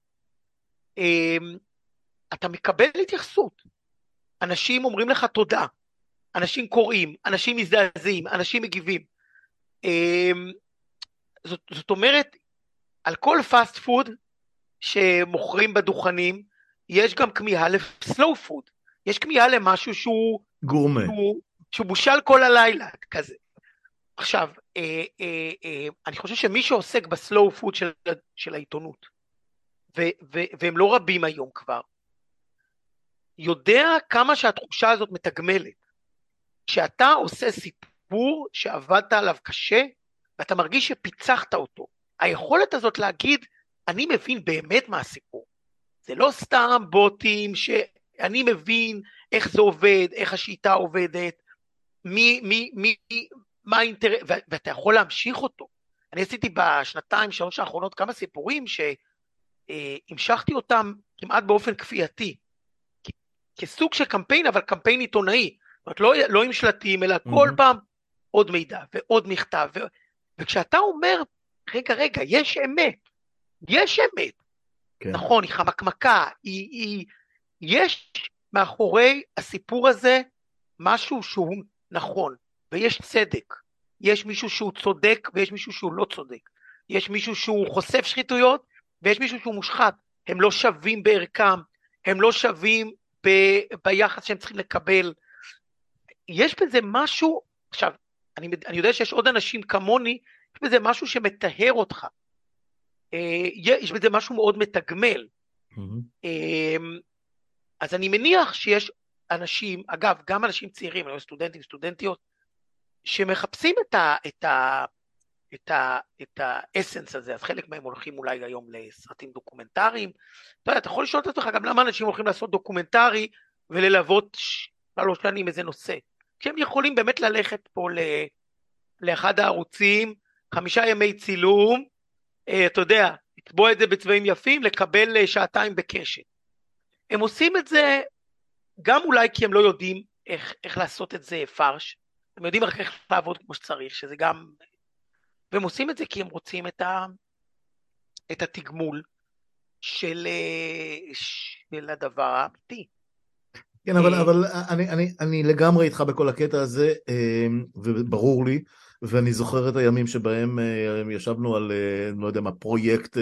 אה, אתה מקבל התייחסות. אנשים אומרים לך תודה, אנשים קוראים, אנשים מזדעזעים, אנשים מגיבים. זאת, זאת אומרת, על כל fast food שמוכרים בדוכנים, יש גם כמיהה ל slow food. יש כמיהה למשהו שהוא... גורמה. שהוא, שהוא בושל כל הלילה, כזה. עכשיו, אה, אה, אה, אני חושב שמי שעוסק ב slow food של, של העיתונות, ו, ו, והם לא רבים היום כבר, יודע כמה שהתחושה הזאת מתגמלת. כשאתה עושה סיפור שעבדת עליו קשה, ואתה מרגיש שפיצחת אותו, היכולת הזאת להגיד, אני מבין באמת מה הסיפור. זה לא סתם בוטים שאני מבין איך זה עובד, איך השיטה עובדת, מי, מי, מי, מה האינטרס, ואתה יכול להמשיך אותו. אני עשיתי בשנתיים, שלוש האחרונות כמה סיפורים שהמשכתי אותם כמעט באופן כפייתי, כסוג של קמפיין, אבל קמפיין עיתונאי. זאת אומרת, לא, לא עם שלטים, אלא mm-hmm. כל פעם עוד מידע ועוד מכתב. ו... וכשאתה אומר, רגע, רגע, יש אמת, יש אמת. כן. נכון, היא חמקמקה, היא, היא... יש מאחורי הסיפור הזה משהו שהוא נכון, ויש צדק. יש מישהו שהוא צודק ויש מישהו שהוא לא צודק. יש מישהו שהוא חושף שחיתויות ויש מישהו שהוא מושחת. הם לא שווים בערכם, הם לא שווים ב... ביחס שהם צריכים לקבל. יש בזה משהו, עכשיו, אני, אני יודע שיש עוד אנשים כמוני, יש בזה משהו שמטהר אותך. אה, יש בזה משהו מאוד מתגמל. Mm-hmm. אז אני מניח שיש אנשים, אגב, גם אנשים צעירים, סטודנטים, סטודנטיות, שמחפשים את, ה, את, ה, את, ה, את ה essence הזה, אז חלק מהם הולכים אולי היום לסרטים דוקומנטריים. אתה יודע, אתה יכול לשאול את עצמך גם למה אנשים הולכים לעשות דוקומנטרי וללוות שלוש שנים איזה נושא. כשהם יכולים באמת ללכת פה ל, לאחד הערוצים, חמישה ימי צילום, אה, אתה יודע, לצבוע את זה בצבעים יפים, לקבל אה, שעתיים בקשת. הם עושים את זה גם אולי כי הם לא יודעים איך, איך לעשות את זה פרש, הם יודעים רק איך לעבוד כמו שצריך, שזה גם... והם עושים את זה כי הם רוצים את, ה... את התגמול של, של הדבר האמיתי. כן, אבל, אה, אבל אני, אני, אני לגמרי איתך בכל הקטע הזה, אה, וברור לי, ואני זוכר את הימים שבהם אה, ישבנו על, לא יודע מה, פרויקט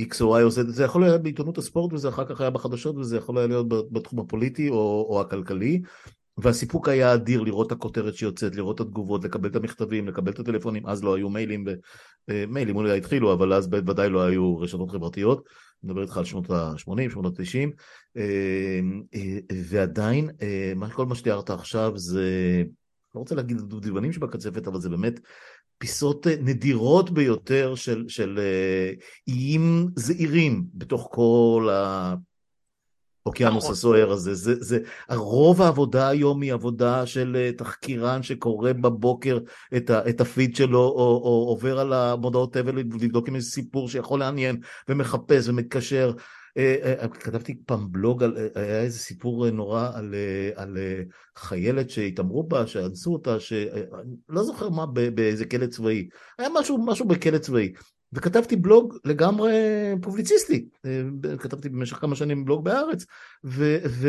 X או Y, או Z, זה יכול להיות בעיתונות הספורט וזה אחר כך היה בחדשות וזה יכול היה להיות בתחום הפוליטי או, או הכלכלי, והסיפוק היה אדיר לראות את הכותרת שיוצאת, לראות את התגובות, לקבל את המכתבים, לקבל את הטלפונים, אז לא היו מיילים, ו... מיילים אולי התחילו, אבל אז בוודאי לא היו רשתות חברתיות, מדבר איתך על שנות ה-80, שנות ה-90, אה, אה, ועדיין, כל מה שתיארת עכשיו זה, לא רוצה להגיד דובדבנים שבקצפת, אבל זה באמת פיסות נדירות ביותר של, של איים זעירים בתוך כל ה... האוקיינוס נכון. הסוער הזה. זה, זה, רוב העבודה היום היא עבודה של אה, תחקירן שקורא בבוקר את, ה, את הפיד שלו, או, או עובר על המודעות תבל לבדוק עם איזה סיפור שיכול לעניין, ומחפש ומתקשר. אה, אה, כתבתי פעם בלוג, על, היה איזה סיפור נורא על, על חיילת שהתעמרו בה, שאנסו אותה, שאני לא זוכר מה, באיזה כלא צבאי. היה משהו, משהו בכלא צבאי. וכתבתי בלוג לגמרי פובליציסטי, אה, כתבתי במשך כמה שנים בלוג בארץ, ו, ו,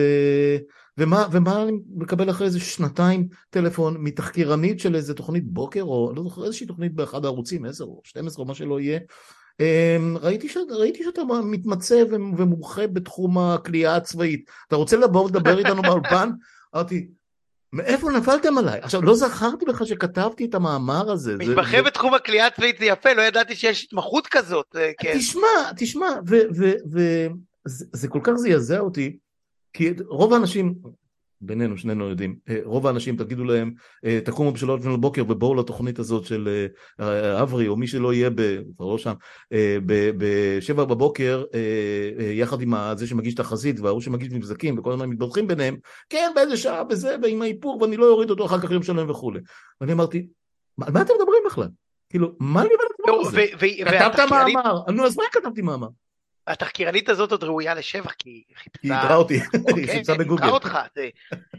ומה, ומה אני מקבל אחרי איזה שנתיים טלפון מתחקירנית של איזה תוכנית בוקר, או לא זוכר איזושהי תוכנית באחד הערוצים, 10 או 12 או מה שלא יהיה, אמ, ראיתי, ש... ראיתי שאתה מתמצא ומומחה בתחום הכלייה הצבאית, אתה רוצה לבוא ולדבר איתנו באולפן? אמרתי, מאיפה נפלתם עליי? עכשיו, לא זכרתי לך שכתבתי את המאמר הזה. מתמחה זה... בתחום הכלייה הצבאית זה יפה, לא ידעתי שיש התמחות כזאת. אה, כן. תשמע, תשמע, וזה כל כך זעזע אותי, כי רוב האנשים, בינינו, שנינו יודעים, אה, רוב האנשים תגידו להם, אה, תקומו בשלוש לפני בוקר ובואו לתוכנית הזאת של אה, אברי או מי שלא יהיה, כבר לא שם, בשבע בבוקר, יחד עם זה שמגיש תחזית וההוא שמגיש מבזקים וכל הזמן מתבדחים ביניהם, כן, באיזה שעה, בזה, ועם האיפור, ואני לא אוריד אותו אחר כך יום שלם וכולי. ואני אמרתי, על מה אתם מדברים בכלל? כאילו, מה לי ולדבר לא, הזה? כתבת מאמר, נו, אז מה כתבתי מאמר? התחקירנית הזאת עוד ראויה לשבח, כי היא חיפשה... היא איתרה אותי, היא חיפשה בגוגל. היא אותך.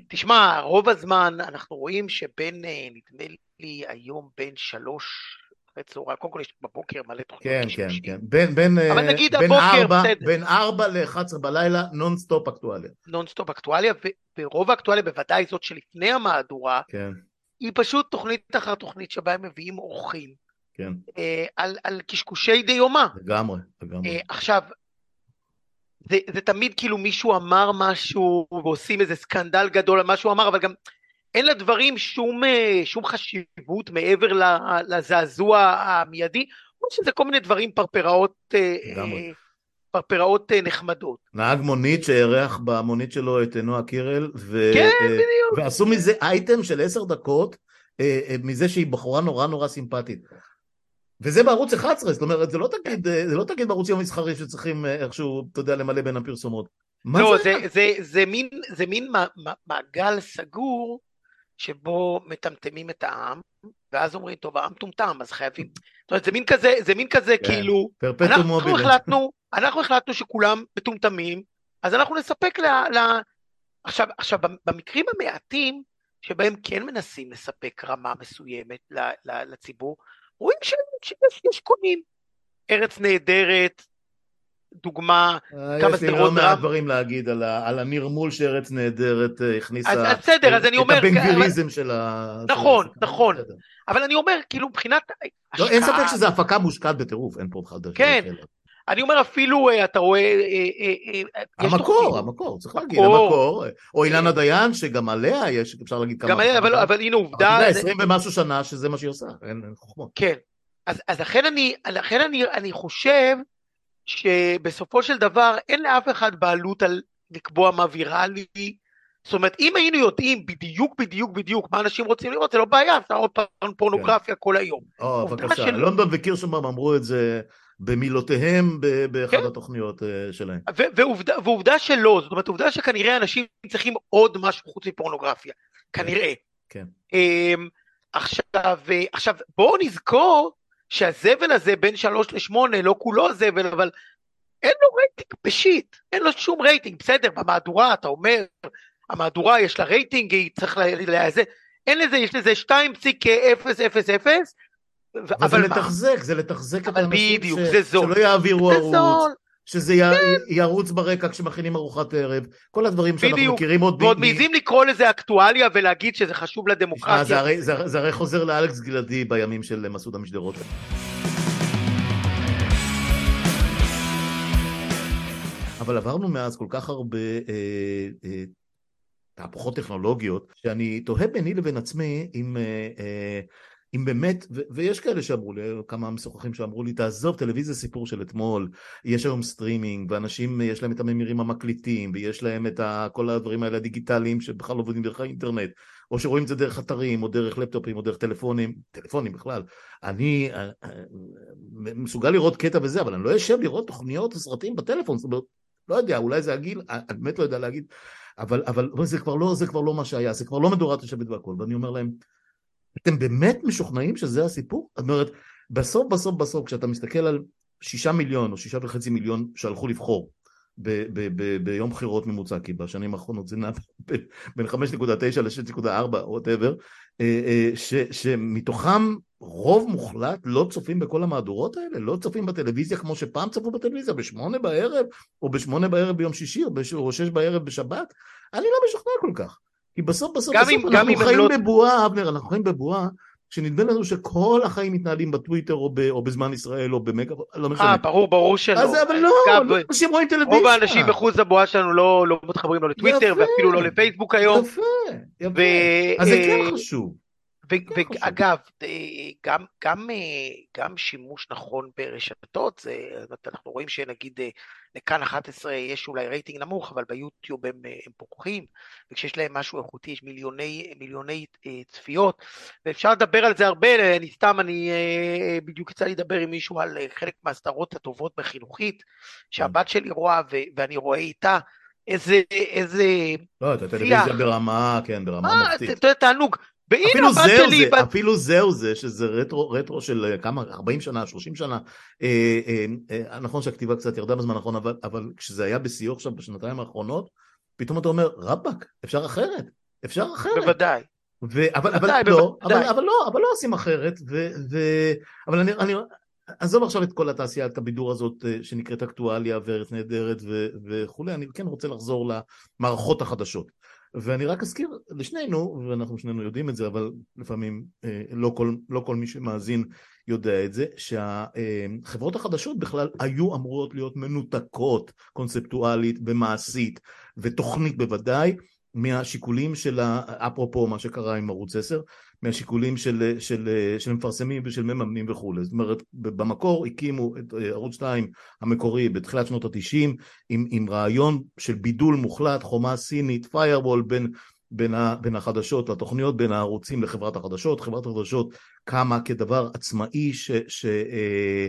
תשמע, רוב הזמן אנחנו רואים שבין, אה, נדמה לי היום בין שלוש אחרי צהריים, קודם כל יש בבוקר מלא תוכניות. כן, כן, כן. בין, בין, אבל אה, נגיד בין הבוקר, ארבע, בסדר. בין ארבע ל-11 בלילה, נונסטופ אקטואליה. נונסטופ אקטואליה, ורוב האקטואליה, בוודאי זאת שלפני המהדורה, כן. היא פשוט תוכנית אחר תוכנית שבה הם מביאים אורחים. כן. אה, על, על קשקושי דיומא. לגמרי, לגמרי. אה, עכשיו, זה, זה תמיד כאילו מישהו אמר משהו ועושים איזה סקנדל גדול על מה שהוא אמר, אבל גם אין לדברים שום, אה, שום חשיבות מעבר לזעזוע המיידי, או שזה כל מיני דברים פרפראות. פרפראות נחמדות. נהג מונית שאירח במונית שלו את נועה קירל, ו... כן, בדיוק. ועשו מזה אייטם של עשר דקות, מזה שהיא בחורה נורא נורא סימפטית. וזה בערוץ 11, זאת אומרת, זה לא תגיד, זה לא תגיד בערוצים המסחריים שצריכים איכשהו, אתה יודע, למלא בין הפרסומות. לא, זה, זה, זה, זה מין, זה מין מעגל סגור שבו מטמטמים את העם, ואז אומרים, טוב, העם טומטם, אז חייבים. זאת אומרת, זה מין כזה, זה מין כזה, כן. כאילו, אנחנו החלטנו, אנחנו החלטנו שכולם מטומטמים, אז אנחנו נספק ל... ל... עכשיו, עכשיו, במקרים המעטים, שבהם כן מנסים לספק רמה מסוימת לציבור, רואים שיש קונים. ארץ נהדרת, דוגמה, אה, כמה סדרות דרמה. יש לי לא מעט דברים להגיד על, על הנרמול שארץ נהדרת אה, הכניסה, אז, אז בסדר, אז אני אומר, את הבנגביריזם של ה... נכון, של נכון, אבל אני אומר, כאילו מבחינת... לא, אין ספק שזו הפקה מושקעת בטירוף, אין פה בכלל דרך. כן, אני אומר אפילו, אה, אתה רואה... המקור, המקור, צריך להגיד, המקור, או אילנה דיין, שגם עליה יש, אפשר להגיד כמה... גם עליה, אבל הנה עובדה... אבל עשרים ומשהו שנה שזה מה שהיא עושה, אין חוכמות. כן, אז לכן אני חושב... שבסופו של דבר אין לאף אחד בעלות על לקבוע מה ויראלי. זאת אומרת, אם היינו יודעים בדיוק בדיוק בדיוק מה אנשים רוצים לראות, זה לא בעיה, זה עוד פעם פורנוגרפיה כן. כל היום. או, בבקשה. לונדון וקירשנבאום אמרו את זה במילותיהם באחד כן. התוכניות uh, שלהם. ועובדה, ועובדה שלא, זאת אומרת, עובדה שכנראה אנשים צריכים עוד משהו חוץ מפורנוגרפיה, כנראה. כן. Um, עכשיו, עכשיו, בואו נזכור שהזבל הזה בין שלוש לשמונה, לא כולו זבל, אבל אין לו רייטינג ב shit, אין לו שום רייטינג, בסדר, במהדורה אתה אומר, המהדורה יש לה רייטינג, היא צריך לאזן, אין לזה, יש לזה 2.000, אבל זה לתחזק, זה לתחזק את האנשים בדיוק, ש... זה שלא יעבירו ערוץ. שזה כן. ירוץ ברקע כשמכינים ארוחת ערב, כל הדברים שאנחנו בדיוק. מכירים עוד... ועוד מעיזים לקרוא לזה אקטואליה ולהגיד שזה חשוב לדמוקרטיה. זה הרי, זה, זה הרי חוזר לאלכס גלעדי בימים של מסעודה משדרות. אבל עברנו מאז כל כך הרבה אה, אה, תהפוכות טכנולוגיות, שאני תוהה ביני לבין עצמי אם... אה, אה, אם באמת, ויש כאלה שאמרו לי, כמה משוחחים שאמרו לי, תעזוב, טלוויזיה סיפור של אתמול, יש היום סטרימינג, ואנשים, יש להם את הממירים המקליטים, ויש להם את ה- כל הדברים האלה הדיגיטליים שבכלל לא עובדים דרך האינטרנט, או שרואים את זה דרך אתרים, או דרך לפטופים, או דרך טלפונים, טלפונים בכלל. אני אה, אה, מסוגל לראות קטע וזה, אבל אני לא אשב לראות תוכניות וסרטים בטלפון, זאת אומרת, לא יודע, אולי זה הגיל, אני באמת לא יודע להגיד, אבל, אבל זה, כבר לא, זה כבר לא מה שהיה, זה כבר לא מדורת השבט והכל, ואני אומר להם, אתם באמת משוכנעים שזה הסיפור? זאת אומרת, בסוף בסוף בסוף כשאתה מסתכל על שישה מיליון או שישה וחצי מיליון שהלכו לבחור ב- ב- ב- ביום בחירות ממוצע, כי בשנים האחרונות זה נע בין 5.9 ל-6.4, ווטאבר, שמתוכם רוב מוחלט לא צופים בכל המהדורות האלה, לא צופים בטלוויזיה כמו שפעם צפו בטלוויזיה, בשמונה בערב, או בשמונה בערב ביום שישי, או, בש... או שש בערב בשבת, אני לא משוכנע כל כך. כי בסוף בסוף בסוף אם, אנחנו חיים לא... בבועה, אבנר, אנחנו חיים בבועה שנדמה לנו שכל החיים מתנהלים בטוויטר או, ב, או בזמן ישראל או במגה, לא משנה. אה, ברור, ברור שלא. אז אבל לא, גם, לא אנשים רואים טלוויזיה. רוב האנשים בחוץ הבועה שלנו לא, לא מתחברים לא לטוויטר יפה, ואפילו לא לפייסבוק היום. יפה, יפה. ו... אז זה כן אה, חשוב. ואגב, אה, גם, גם, אה, גם שימוש נכון ברשתות, זה, אנחנו רואים שנגיד אה, לכאן 11 יש אולי רייטינג נמוך, אבל ביוטיוב הם, הם פורחים, וכשיש להם משהו איכותי יש מיליוני, מיליוני צפיות, ואפשר לדבר על זה הרבה, אני סתם, אני בדיוק יצא לי לדבר עם מישהו על חלק מהסדרות הטובות בחינוכית, שהבת שלי רואה ואני רואה איתה, איזה, איזה... לא, את הטלוויזיה ברמה, כן, ברמה מופתית. אתה אפילו זהו זה, בת... אפילו זהו זה, שזה רטרו, רטרו של אה, כמה, 40 שנה, 30 שנה, אה, אה, אה, נכון שהכתיבה קצת ירדה בזמן האחרון, אבל, אבל כשזה היה בשיאו עכשיו בשנתיים האחרונות, פתאום אתה אומר, רבאק, אפשר אחרת, אפשר אחרת. בוודאי. ו- אבל, בוודאי, אבל, לא, אבל, אבל לא, אבל לא עושים אחרת, ו, ו, אבל אני, אני, עזוב עכשיו את כל התעשיית הבידור הזאת אה, שנקראת אקטואליה וארץ נהדרת ו- וכולי, אני כן רוצה לחזור למערכות החדשות. ואני רק אזכיר לשנינו, ואנחנו שנינו יודעים את זה, אבל לפעמים אה, לא כל, לא כל מי שמאזין יודע את זה, שהחברות החדשות בכלל היו אמורות להיות מנותקות קונספטואלית ומעשית ותוכנית בוודאי מהשיקולים של, אפרופו מה שקרה עם ערוץ 10, מהשיקולים של, של, של מפרסמים ושל מממנים וכולי. זאת אומרת, במקור הקימו את אה, ערוץ 2 המקורי בתחילת שנות התשעים, עם, עם רעיון של בידול מוחלט, חומה סינית, פיירוול בין, בין, בין החדשות לתוכניות, בין הערוצים לחברת החדשות. חברת החדשות קמה כדבר עצמאי ש... ש אה,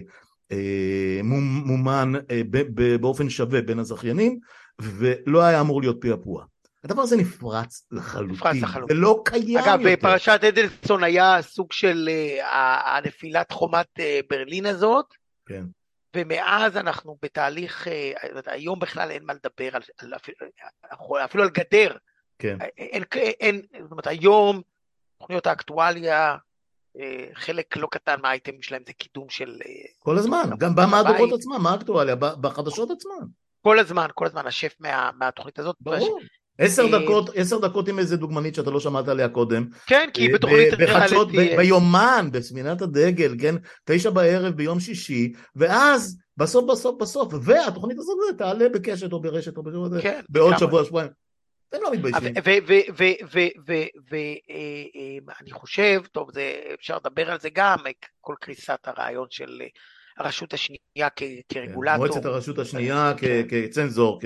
אה, מומן באופן שווה בין הזכיינים ולא היה אמור להיות פעפוע. הדבר הזה נפרץ לחלוטין, זה לא קיים אגב, יותר. אגב, בפרשת אדלסון היה סוג של uh, הנפילת חומת uh, ברלין הזאת, כן. ומאז אנחנו בתהליך, uh, היום בכלל אין מה לדבר, על, על, אפילו, אפילו על גדר. כן. אין, אין, זאת אומרת, היום, תוכניות האקטואליה, חלק לא קטן מהאייטמים שלהם זה קידום של... כל הזמן, גם במהדורות עצמם, מה האקטואליה? בחדשות עצמן. כל הזמן, כל הזמן, השף מה, מהתוכנית הזאת. ברור. עשר אה, דקות, עשר דקות עם איזה דוגמנית שאתה לא שמעת עליה קודם. כן, כי היא בתוכנית בחדשות, ביומן, בסמינת הדגל, כן? תשע בערב ביום שישי, ואז בסוף בסוף בסוף, והתוכנית הזאת תעלה בקשת או ברשת או בשבוע, כן, בעוד שבוע, שבועיים. אתם לא מתביישים. ואני חושב, טוב, אפשר לדבר על זה גם, כל קריסת הרעיון של הרשות השנייה כרגולטור. מועצת הרשות השנייה כן. כצנזור,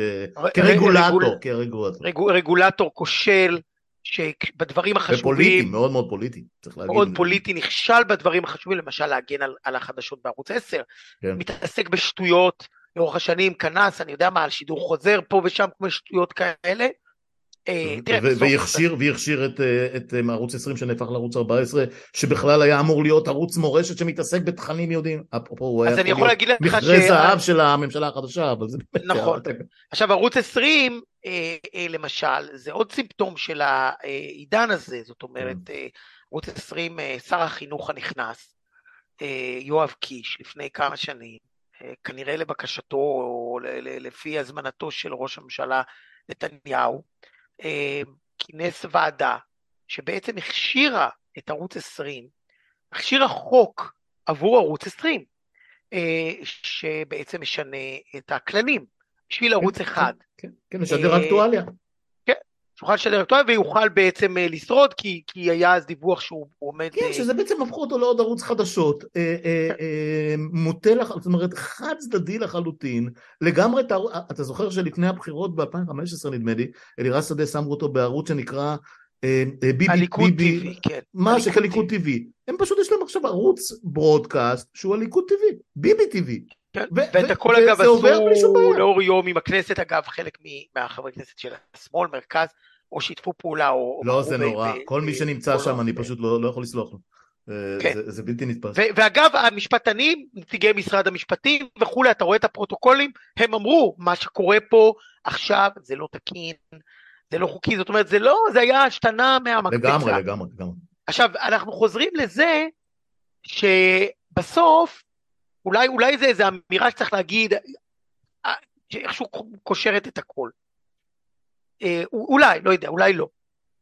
כרגולטור. כרגולטור. רגולטור כושל, שבדברים החשובים... ופוליטי, מאוד מאוד פוליטי, צריך להגיד. מאוד פוליטי, נכשל בדברים החשובים, למשל להגן על, על החדשות בערוץ 10. כן. מתעסק בשטויות לאורך השנים, כנס, אני יודע מה, על שידור חוזר פה ושם, כמו שטויות כאלה. אה, והכשיר, והכשיר את, אה, את אה, ערוץ 20 שנהפך לערוץ 14 שבכלל היה אמור להיות ערוץ מורשת שמתעסק בתכנים יהודים אפרופו הוא היה יכול לך מכרה. זהב של הממשלה החדשה אבל זה נכון עכשיו ערוץ 20 למשל זה עוד סימפטום של העידן הזה זאת אומרת כן. ערוץ 20 שר החינוך הנכנס יואב קיש לפני כמה שנים כנראה לבקשתו או לפי הזמנתו של ראש הממשלה נתניהו כינס ועדה שבעצם הכשירה את ערוץ 20, הכשירה חוק עבור ערוץ 20, אה, שבעצם משנה את הכללים בשביל ערוץ כן, אחד. כן, כן, משדר אה, אקטואליה. שיוכל לשדר אקטואליה ויוכל בעצם אה, לשרוד כי, כי היה אז דיווח שהוא עומד... כן, שזה בעצם הפכו אותו לעוד ערוץ חדשות, אה, אה, מוטה, זאת אומרת חד צדדי לחלוטין, לגמרי, אתה זוכר שלפני הבחירות ב-2015 נדמה לי, אלירז שדה שמו אותו בערוץ שנקרא ביבי, הליכוד טבעי, כן. מה שכליכוד טבעי. הם פשוט יש להם עכשיו ערוץ ברודקאסט שהוא הליכוד טבעי, ביבי טבעי. כן, ואת הכל אגב עשו לאור יום עם הכנסת, אגב חלק מהחברי כנסת של השמאל, מרכז, או שיתפו פעולה או... לא, זה נורא, כל מי שנמצא שם אני פשוט לא, לא יכול לסלוח לו. כן. זה, זה בלתי נתפס. ואגב, המשפטנים, נציגי משרד המשפטים וכולי, אתה רואה את הפרוטוקולים, הם אמרו, מה שקורה פה עכשיו זה לא תקין, זה לא חוקי, זאת אומרת, זה לא, זה היה השתנה מהמקפצה. לגמרי, לגמרי, לגמרי. עכשיו, אנחנו חוזרים לזה שבסוף, אולי, אולי זה איזו אמירה שצריך להגיד, אה, שאיכשהו קושרת את הכל. אה, אולי, לא יודע, אולי לא.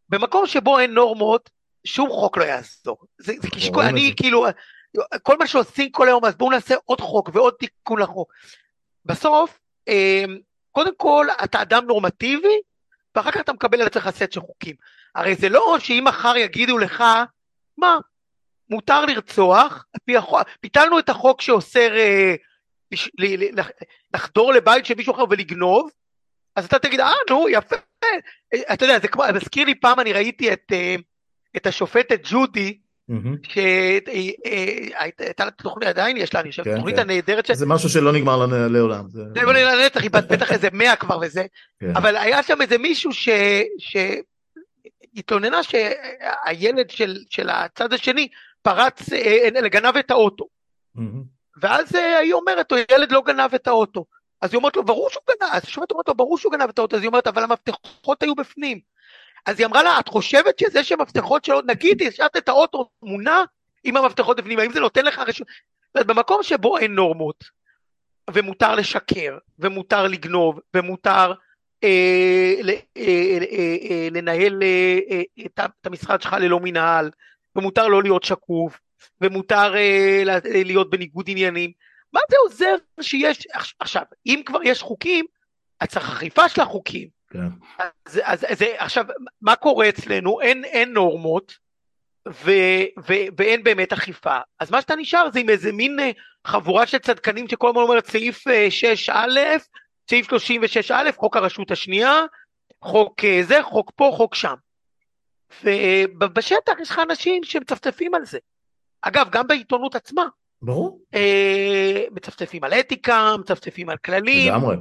במקום שבו אין נורמות, שום חוק לא יעזור. זה, זה קשקול, אני כאילו, כל מה שעושים כל היום, אז בואו נעשה עוד חוק ועוד תיקון לחוק. בסוף, אה, קודם כל, אתה אדם נורמטיבי, ואחר כך אתה מקבל על עצמך סט של חוקים. הרי זה לא שאם מחר יגידו לך, מה, מותר לרצוח, ביטלנו את החוק שאוסר אה, לחדור לבית של מישהו אחר ולגנוב, אז אתה תגיד, אה, נו, יפה. אתה יודע, זה כמו, מזכיר לי פעם, אני ראיתי את, אה, את השופטת ג'ודי, שהייתה לה תוכנית, עדיין יש לה, אני חושב, כן, תוכנית כן. הנהדרת. זה משהו שלא נגמר לעולם. זה לא נגמר לנצח, היא בטח איזה מאה כבר וזה. כן. אבל היה שם איזה מישהו שהתלוננה שהילד של הצד השני פרץ, אה, גנב את האוטו. ואז היא אומרת, ילד לא גנב את האוטו. אז היא אומרת לו, ברור שהוא גנב, אז השופט אומרת לו, ברור שהוא גנב את האוטו, אז היא אומרת, אבל המפתחות היו בפנים. אז היא אמרה לה, את חושבת שזה שהמפתחות שלו, נגיד, השארת את האוטו מונע עם המפתחות בפנים, האם זה נותן לך רשות? במקום שבו אין נורמות, ומותר לשקר, ומותר לגנוב, ומותר אה, אה, אה, אה, אה, לנהל אה, אה, את, את המשרד שלך ללא מנהל, ומותר לא להיות שקוף, ומותר אה, להיות בניגוד עניינים, מה זה עוזר שיש, עכשיו, אם כבר יש חוקים, אז צריך אכיפה של החוקים. כן. אז, אז, אז עכשיו, מה קורה אצלנו? אין, אין נורמות ו, ו, ואין באמת אכיפה. אז מה שאתה נשאר זה עם איזה מין אה, חבורה של צדקנים שכל הזמן אומרת סעיף 6א, אה, סעיף 36א, חוק הרשות השנייה, חוק אה, זה, חוק פה, חוק שם. ובשטח יש לך אנשים שמצפצפים על זה. אגב, גם בעיתונות עצמה. ברור. מצפצפים על אתיקה, מצפצפים על כללים. לגמרי.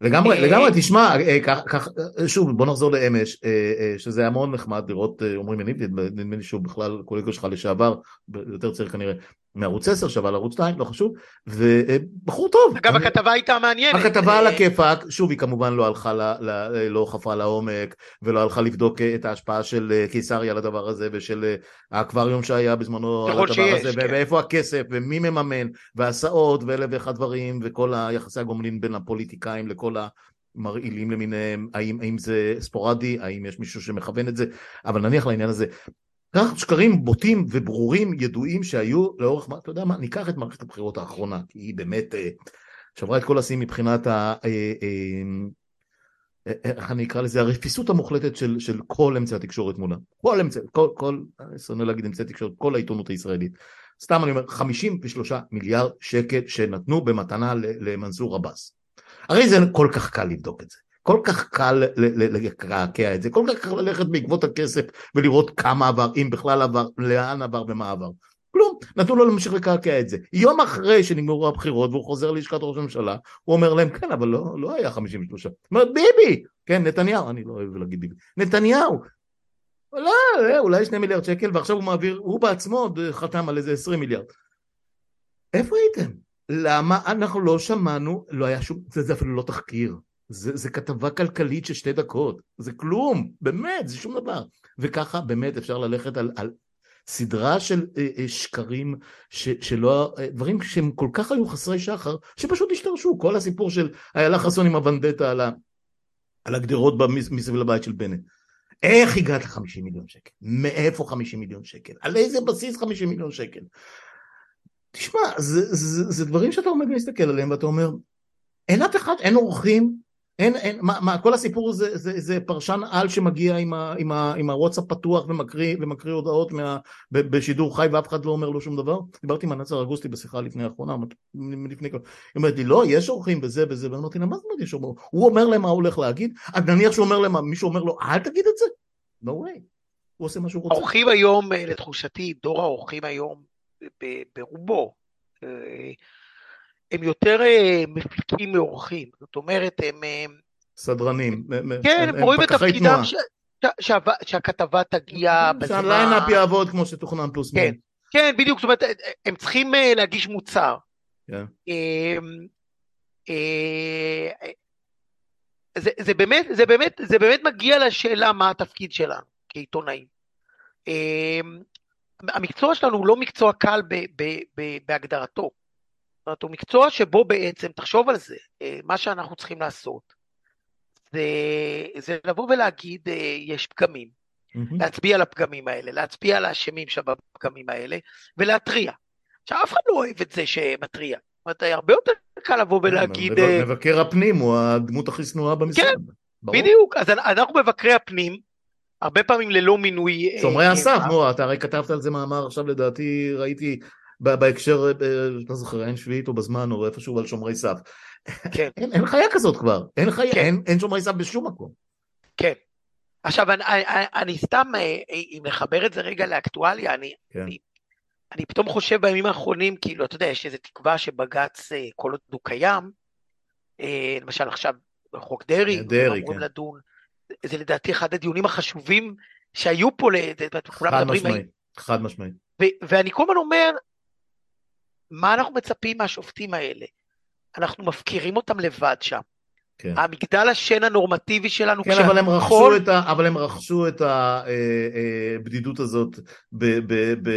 לגמרי, אה, לגמרי, תשמע, כך, אה, אה, שוב, בוא נחזור לאמש, שזה היה מאוד נחמד לראות עמרי מניב, נדמה לי שהוא בכלל קולגו שלך לשעבר, יותר צעיר כנראה, מערוץ 10 שווה לערוץ 2, לא חשוב, ובחור טוב. אגב, אני... הכתבה הייתה מעניינת. הכתבה על הכיפאק, שוב, היא כמובן לא הלכה, ל, ל, לא חפרה לעומק, ולא הלכה לבדוק את ההשפעה של קיסריה לדבר הזה, ושל האקווריום שהיה בזמנו על הדבר שיש, הזה, כן. ואיפה הכסף, ומי מממן, והסעות, ואלף ואחד דברים, וכל היחסי הגומלין בין הפוליטיקאים לכל המרעילים למיניהם, האם, האם זה ספורדי, האם יש מישהו שמכוון את זה, אבל נניח לעניין הזה. קח שקרים בוטים וברורים ידועים שהיו לאורך, אתה יודע מה, ניקח את מערכת הבחירות האחרונה, כי היא באמת אה, שברה את כל השיאים מבחינת ה... אה, אה, איך אני אקרא לזה, הרפיסות המוחלטת של, של כל אמצעי התקשורת מולה. כל אמצעי, כל, כל, אני שונא להגיד אמצעי תקשורת, כל העיתונות הישראלית. סתם אני אומר, 53 מיליארד שקל שנתנו במתנה למנסור עבאס. הרי זה כל כך קל לבדוק את זה. כל כך קל לקעקע את זה, כל כך קל ללכת בעקבות הכסף ולראות כמה עבר, אם בכלל עבר, לאן עבר ומה עבר. כלום, נתנו לו להמשיך לקעקע את זה. יום אחרי שנגמרו הבחירות והוא חוזר ללשכת ראש הממשלה, הוא אומר להם, כן, אבל לא, לא היה 53. זאת אומרת, ביבי, כן, נתניהו, אני לא אוהב להגיד ביבי, נתניהו, לא, אולי שני מיליארד שקל, ועכשיו הוא מעביר, הוא בעצמו עוד חתם על איזה 20 מיליארד. איפה הייתם? למה אנחנו לא שמענו, לא היה שום, זה, זה אפילו לא תחקיר. זה, זה כתבה כלכלית של שתי דקות, זה כלום, באמת, זה שום דבר. וככה באמת אפשר ללכת על, על סדרה של אה, אה, שקרים, ש, שלא, אה, דברים שהם כל כך היו חסרי שחר, שפשוט השתרשו. כל הסיפור של איילה חסון עם הוונדטה על, על הגדרות מסביב לבית של בנט. איך הגעת ל-50 מיליון שקל? מאיפה 50 מיליון שקל? על איזה בסיס 50 מיליון שקל? תשמע, זה, זה, זה דברים שאתה עומד להסתכל עליהם ואתה אומר, אין אף אחד, אין אורחים, אין, אין, מה, מה, כל הסיפור זה, זה, זה פרשן על שמגיע עם, ה, עם, ה, עם הוואטסאפ פתוח ומקריא, ומקריא הודעות מה, ב, בשידור חי ואף אחד לא אומר לו שום דבר. דיברתי עם הנצר אגוסטי בשיחה לפני האחרונה, לפני. היא אומרת לי, לא, יש אורחים בזה וזה, ואמרתי לה, מה זאת אומרת יש אורחים? הוא אומר להם מה הוא הולך להגיד, אז נניח שהוא אומר להם, מישהו אומר לו, אל תגיד את זה? no way. הוא עושה מה שהוא רוצה. האורחים היום, אה, לתחושתי, דור האורחים היום, ברובו, אה, הם יותר אה, מפיקים מאורחים, זאת אומרת, הם... אה, סדרנים. כן, הם רואים את תפקידם שהכתבה תגיע בזמן. שהליינאפ יעבוד כמו שתוכנן פלוס כן, כן, בדיוק, זאת אומרת, הם צריכים להגיש מוצר. כן. זה, זה, באמת, זה, באמת, זה באמת מגיע לשאלה מה התפקיד שלנו כעיתונאים. המקצוע שלנו הוא לא מקצוע קל ב, ב, ב, בהגדרתו. זאת אומרת, הוא מקצוע שבו בעצם, תחשוב על זה, אה, מה שאנחנו צריכים לעשות, זה, זה לבוא ולהגיד, אה, יש פגמים, mm-hmm. להצביע על הפגמים האלה, להצביע על האשמים שבפגמים האלה, ולהתריע. עכשיו, אף אחד לא אוהב את זה שמתריע. זאת אומרת, הרבה יותר קל לבוא ולהגיד... אה, מבקר הפנים הוא הדמות הכי שנואה במשרד. כן, ברור. בדיוק. אז אנחנו מבקרי הפנים, הרבה פעמים ללא מינוי... שומרי הסף, נו, אתה הרי כתבת על זה מאמר עכשיו, לדעתי, ראיתי בהקשר, לא זוכר, אין שביעית או בזמן או איפשהו על שומרי סף. כן. אין, אין חיה כזאת כבר, אין, חיה, כן. אין, אין שומרי סף בשום מקום. כן. עכשיו, אני, אני, אני סתם, אה, אה, אם נחבר את זה רגע לאקטואליה, אני, כן. אני, אני פתאום חושב בימים האחרונים, כאילו, אתה יודע, יש איזו תקווה שבג"ץ, אה, כל עוד הוא קיים, למשל עכשיו חוק דרעי, דרעי, כן. לדון, זה לדעתי אחד הדיונים החשובים שהיו פה, חד משמעית, חד משמעית. ואני כל הזמן אומר, מה אנחנו מצפים מהשופטים האלה? אנחנו מפקירים אותם לבד שם. כן. המגדל השן הנורמטיבי שלנו, כן, אבל הם, רכשו את ה, אבל הם רכשו את הבדידות אה, אה, הזאת, ב, ב, ב,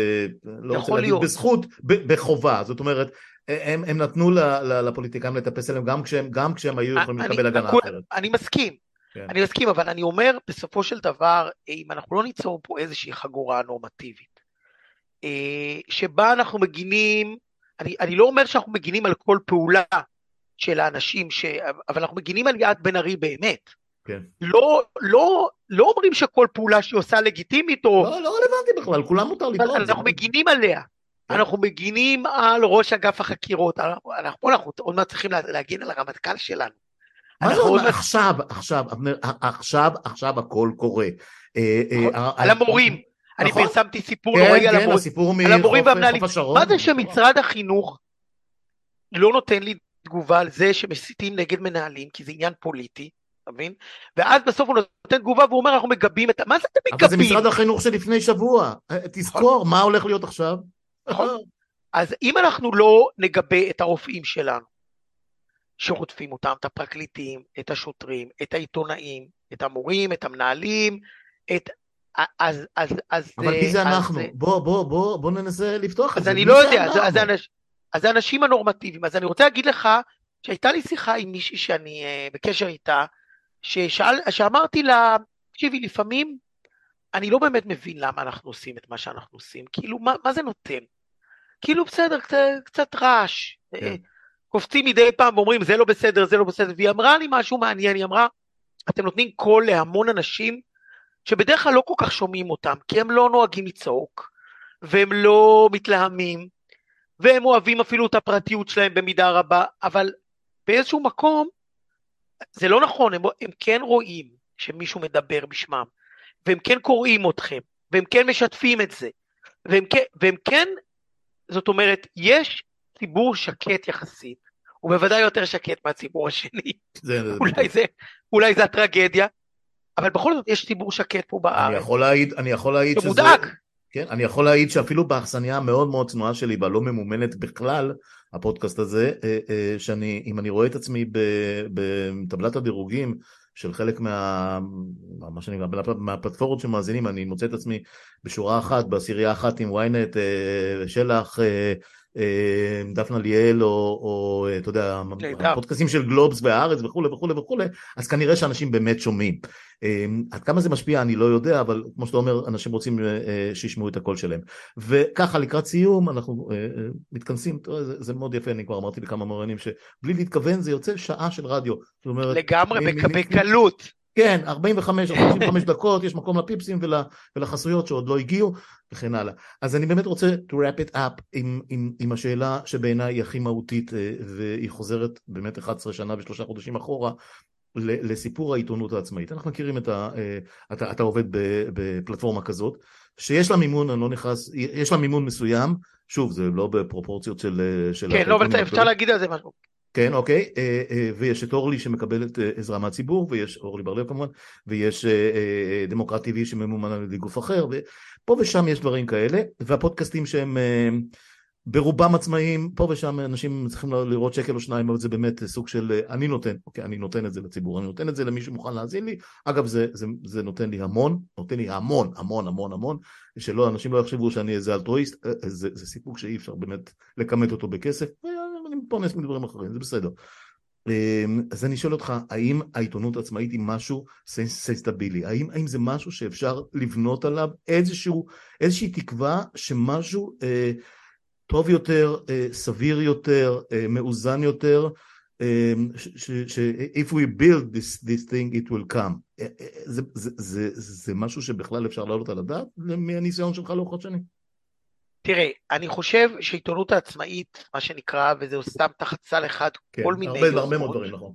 לא רוצה להגיד בזכות, ב, בחובה. זאת אומרת, הם, הם נתנו לפוליטיקאים לטפס עליהם גם כשהם, גם כשהם היו יכולים לקבל הגנה אחרת. אני מסכים, כן. אני מסכים, אבל אני אומר, בסופו של דבר, אם אנחנו לא ניצור פה איזושהי חגורה נורמטיבית, אה, שבה אנחנו מגינים אני, אני לא אומר שאנחנו מגינים על כל פעולה של האנשים, ש... אבל אנחנו מגינים על ליאת בן ארי באמת. כן. לא, לא, לא אומרים שכל פעולה שהיא עושה לגיטימית או... לא, לא רלוונטי בכלל, כולם מותר לטעון. אנחנו מגינים עליה. כן. אנחנו מגינים על ראש אגף החקירות, אנחנו, אנחנו, אנחנו עוד מעט צריכים להגן על הרמטכ"ל שלנו. מה זה אומר עכשיו, עכשיו, עכשיו, עכשיו הכל קורה. אה, אה, נכון. על המורים. אני נכון. פרסמתי סיפור נוראי כן, על המורים והמנהלים. מה זה שמשרד החינוך לא נותן לי תגובה על זה שמסיתים נגד מנהלים, כי זה עניין פוליטי, אתה מבין? ואז בסוף הוא נותן תגובה והוא אומר אנחנו מגבים את... מה זה אתם מגבים? אבל זה משרד החינוך שלפני שבוע. אה, תזכור, נכון. מה הולך להיות עכשיו? נכון. אז אם אנחנו לא נגבה את הרופאים שלנו, שרודפים אותם, את הפרקליטים, את השוטרים, את העיתונאים, את המורים, את המנהלים, את... אז, אז, אז... אבל מי זה אנחנו? בוא, בוא, בוא, בוא ננסה לפתוח את זה. אז אני לא יודע, אז, אז, אנש, אז זה אנשים הנורמטיביים. אז אני רוצה להגיד לך שהייתה לי שיחה עם מישהי שאני uh, בקשר איתה, ששאל, שאמרתי לה, תקשיבי, לפעמים אני לא באמת מבין למה אנחנו עושים את מה שאנחנו עושים. כאילו, מה, מה זה נותן? כאילו, בסדר, קצת, קצת רעש. כן. קופצים מדי פעם ואומרים, זה לא בסדר, זה לא בסדר. והיא אמרה לי משהו מעניין, היא אמרה, אתם נותנים קול להמון אנשים שבדרך כלל לא כל כך שומעים אותם, כי הם לא נוהגים לצעוק, והם לא מתלהמים, והם אוהבים אפילו את הפרטיות שלהם במידה רבה, אבל באיזשהו מקום, זה לא נכון, הם, הם כן רואים שמישהו מדבר בשמם, והם כן קוראים אתכם, והם כן משתפים את זה, והם כן, והם כן זאת אומרת, יש ציבור שקט יחסית, הוא בוודאי יותר שקט מהציבור השני, זה, אולי, זה, אולי זה הטרגדיה, אבל בכל זאת יש ציבור שקט פה בארץ. אני יכול להעיד, אני יכול להעיד שזה... שמודאג. כן, אני יכול להעיד שאפילו באכסניה המאוד מאוד צנועה שלי, והלא ממומנת בכלל, הפודקאסט הזה, אה, אה, שאני, אם אני רואה את עצמי בטבלת הדירוגים של חלק מה... מה שאני שנקרא, מהפלטפורמות שמאזינים, אני מוצא את עצמי בשורה אחת, בעשירייה אחת עם ynet, אה, שלח, דפנה ליאל, או, או אתה יודע, הפודקאסים של גלובס והארץ וכולי וכולי וכולי, אז כנראה שאנשים באמת שומעים. אה, עד כמה זה משפיע אני לא יודע, אבל כמו שאתה אומר, אנשים רוצים אה, שישמעו את הקול שלהם. וככה לקראת סיום אנחנו מתכנסים, זה, זה מאוד יפה, אני כבר אמרתי לכמה מרואיינים שבלי להתכוון זה יוצא שעה של רדיו. אומרת, לגמרי, בקלות. כן, 45, 45 דקות, יש מקום לפיפסים ול, ולחסויות שעוד לא הגיעו, וכן הלאה. אז אני באמת רוצה to wrap it up עם, עם, עם השאלה שבעיניי היא הכי מהותית, אה, והיא חוזרת באמת 11 שנה ושלושה חודשים אחורה, לסיפור העיתונות העצמאית. אנחנו מכירים את ה... אה, אתה, אתה עובד בפלטפורמה כזאת, שיש לה מימון, אני לא נכנס, יש לה מימון מסוים, שוב, זה לא בפרופורציות של... של כן, לא, אבל אפשר להגיד על זה משהו. כן, אוקיי, אה, אה, ויש את אורלי שמקבלת אה, עזרה מהציבור, ויש אורלי בר-לב כמובן, ויש דמוקרט TV שממומן על ידי גוף אחר, ופה ושם יש דברים כאלה, והפודקאסטים שהם ברובם עצמאיים, פה ושם אנשים צריכים לראות שקל או שניים, אבל זה באמת סוג של אני נותן, אוקיי, אני נותן את זה לציבור, אני נותן את זה למי שמוכן להאזין לי, אגב זה, זה, זה נותן לי המון, נותן לי המון, המון, המון, המון, שלא, אנשים לא יחשבו שאני איזה אלטרואיסט, זה, זה סיפוק שאי אפשר באמת לכמת אותו בכסף, אני מתפרנס מדברים אחרים, זה בסדר. אמ, אז אני שואל אותך, האם העיתונות העצמאית היא משהו סנסטבילי? האם, האם זה משהו שאפשר לבנות עליו איזשהו, איזושהי תקווה שמשהו אה, טוב יותר, אה, סביר יותר, אה, מאוזן יותר, אה, ש, if we build this, this thing it will come. אה, אה, זה, זה, זה, זה משהו שבכלל אפשר להעלות על הדעת מהניסיון שלך לאורך השנים? תראה, אני חושב שעיתונות העצמאית, מה שנקרא, וזה סתם תחת סל אחד, כן, כל מיני... הרבה, הרבה מאוד דברים, נכון.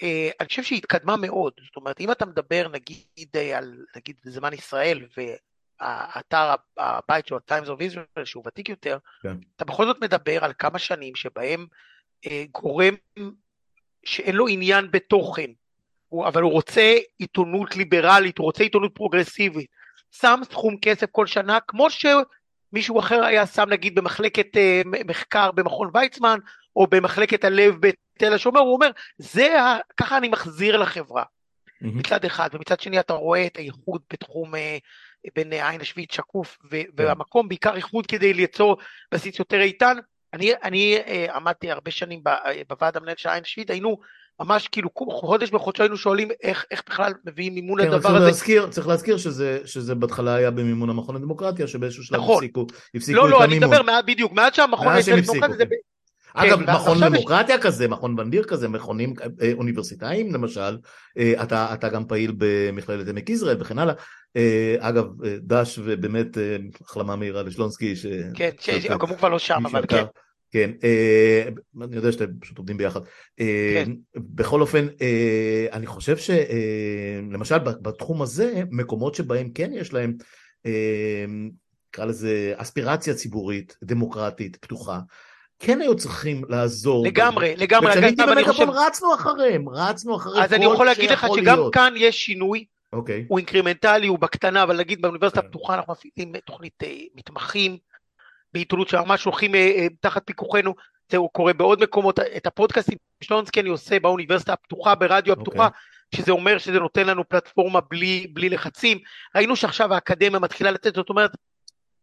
Uh, אני חושב שהיא התקדמה מאוד, זאת אומרת, אם אתה מדבר נגיד אה, על, נגיד בזמן ישראל, והאתר הבית שלו, Times of Israel, שהוא ותיק יותר, כן. אתה בכל זאת מדבר על כמה שנים שבהם uh, גורם שאין לו עניין בתוכן, הוא, אבל הוא רוצה עיתונות ליברלית, הוא רוצה עיתונות פרוגרסיבית, שם סכום כסף כל שנה, כמו ש... מישהו אחר היה שם נגיד במחלקת uh, מחקר במכון ויצמן, או במחלקת הלב בתל השומר, הוא אומר, זה, ה... ככה אני מחזיר לחברה. Mm-hmm. מצד אחד, ומצד שני אתה רואה את הייחוד בתחום uh, בין עין השביעית שקוף, ו- yeah. כן. והמקום בעיקר ייחוד כדי ליצור בסיס יותר איתן. אני, אני uh, עמדתי הרבה שנים בוועד המנהל של עין השביעית, היינו ממש כאילו חודש בחודשו היינו שואלים איך, איך בכלל מביאים מימון כן, לדבר הזה. להזכיר, צריך להזכיר שזה, שזה בהתחלה היה במימון המכון לדמוקרטיה, שבאיזשהו שלב נכון. הפסיקו, הפסיקו לא, את לא, המימון. לא, אני מדבר מעט בדיוק, מעט שהמכון לדמוקרטיה זה... אגב, כן, מכון דמוקרטיה יש... כזה, מכון ונדיר כזה, מכונים אה, אוניברסיטאיים למשל, אה, אתה, אתה גם פעיל במכללת עמק יזרעאל וכן הלאה. אה, אגב, דש ובאמת החלמה מהירה לשלונסקי. ש... כן, שגם הוא כבר לא שם, אבל כן. כן, אני יודע שאתם פשוט עובדים ביחד. כן. בכל אופן, אני חושב שלמשל בתחום הזה, מקומות שבהם כן יש להם, נקרא לזה אספירציה ציבורית, דמוקרטית, פתוחה, כן היו צריכים לעזור. לגמרי, לגמרי. וכשאני הייתי במגפון רצנו אחריהם, רצנו אחרי כל אז אני יכול להגיד לך שגם כאן יש שינוי. אוקיי. הוא אינקרמנטלי, הוא בקטנה, אבל נגיד באוניברסיטה כן. הפתוחה אנחנו מפעילים תוכנית אה, מתמחים בעיתונות שממש הולכים אה, אה, תחת פיקוחנו, זה קורה בעוד מקומות, את הפודקאסטים שלונסקי אני עושה באוניברסיטה הפתוחה, ברדיו הפתוחה, אוקיי. שזה אומר שזה נותן לנו פלטפורמה בלי, בלי לחצים. ראינו שעכשיו האקדמיה מתחילה לתת, זאת אומרת,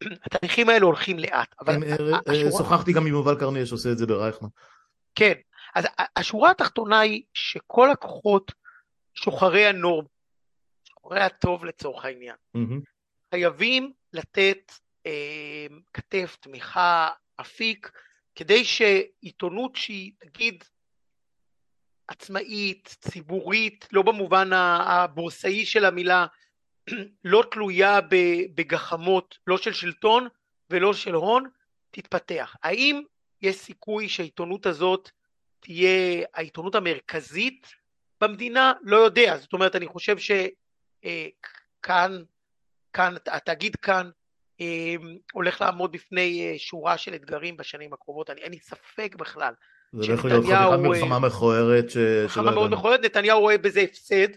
התהליכים האלה הולכים לאט. אבל אה. שוחחתי גם עם יובל קרני שעושה את זה ברייכמן. כן, אז השורה התחתונה היא שכל הכוחות שוחרי הנורם, שוחרי הטוב לצורך העניין, mm-hmm. חייבים לתת כתף, תמיכה, אפיק, כדי שעיתונות שהיא, נגיד, עצמאית, ציבורית, לא במובן הבורסאי של המילה, לא תלויה בגחמות לא של שלטון ולא של הון, תתפתח. האם יש סיכוי שהעיתונות הזאת תהיה העיתונות המרכזית במדינה? לא יודע. זאת אומרת, אני חושב שכאן, אה, כאן, התאגיד כאן הולך לעמוד בפני אה, שורה של אתגרים בשנים הקרובות, אני, אין לי ספק בכלל. זה הולך להיות חתיכת מלחמה מכוערת. מלחמה מאוד מכוערת, נתניהו רואה בזה הפסד.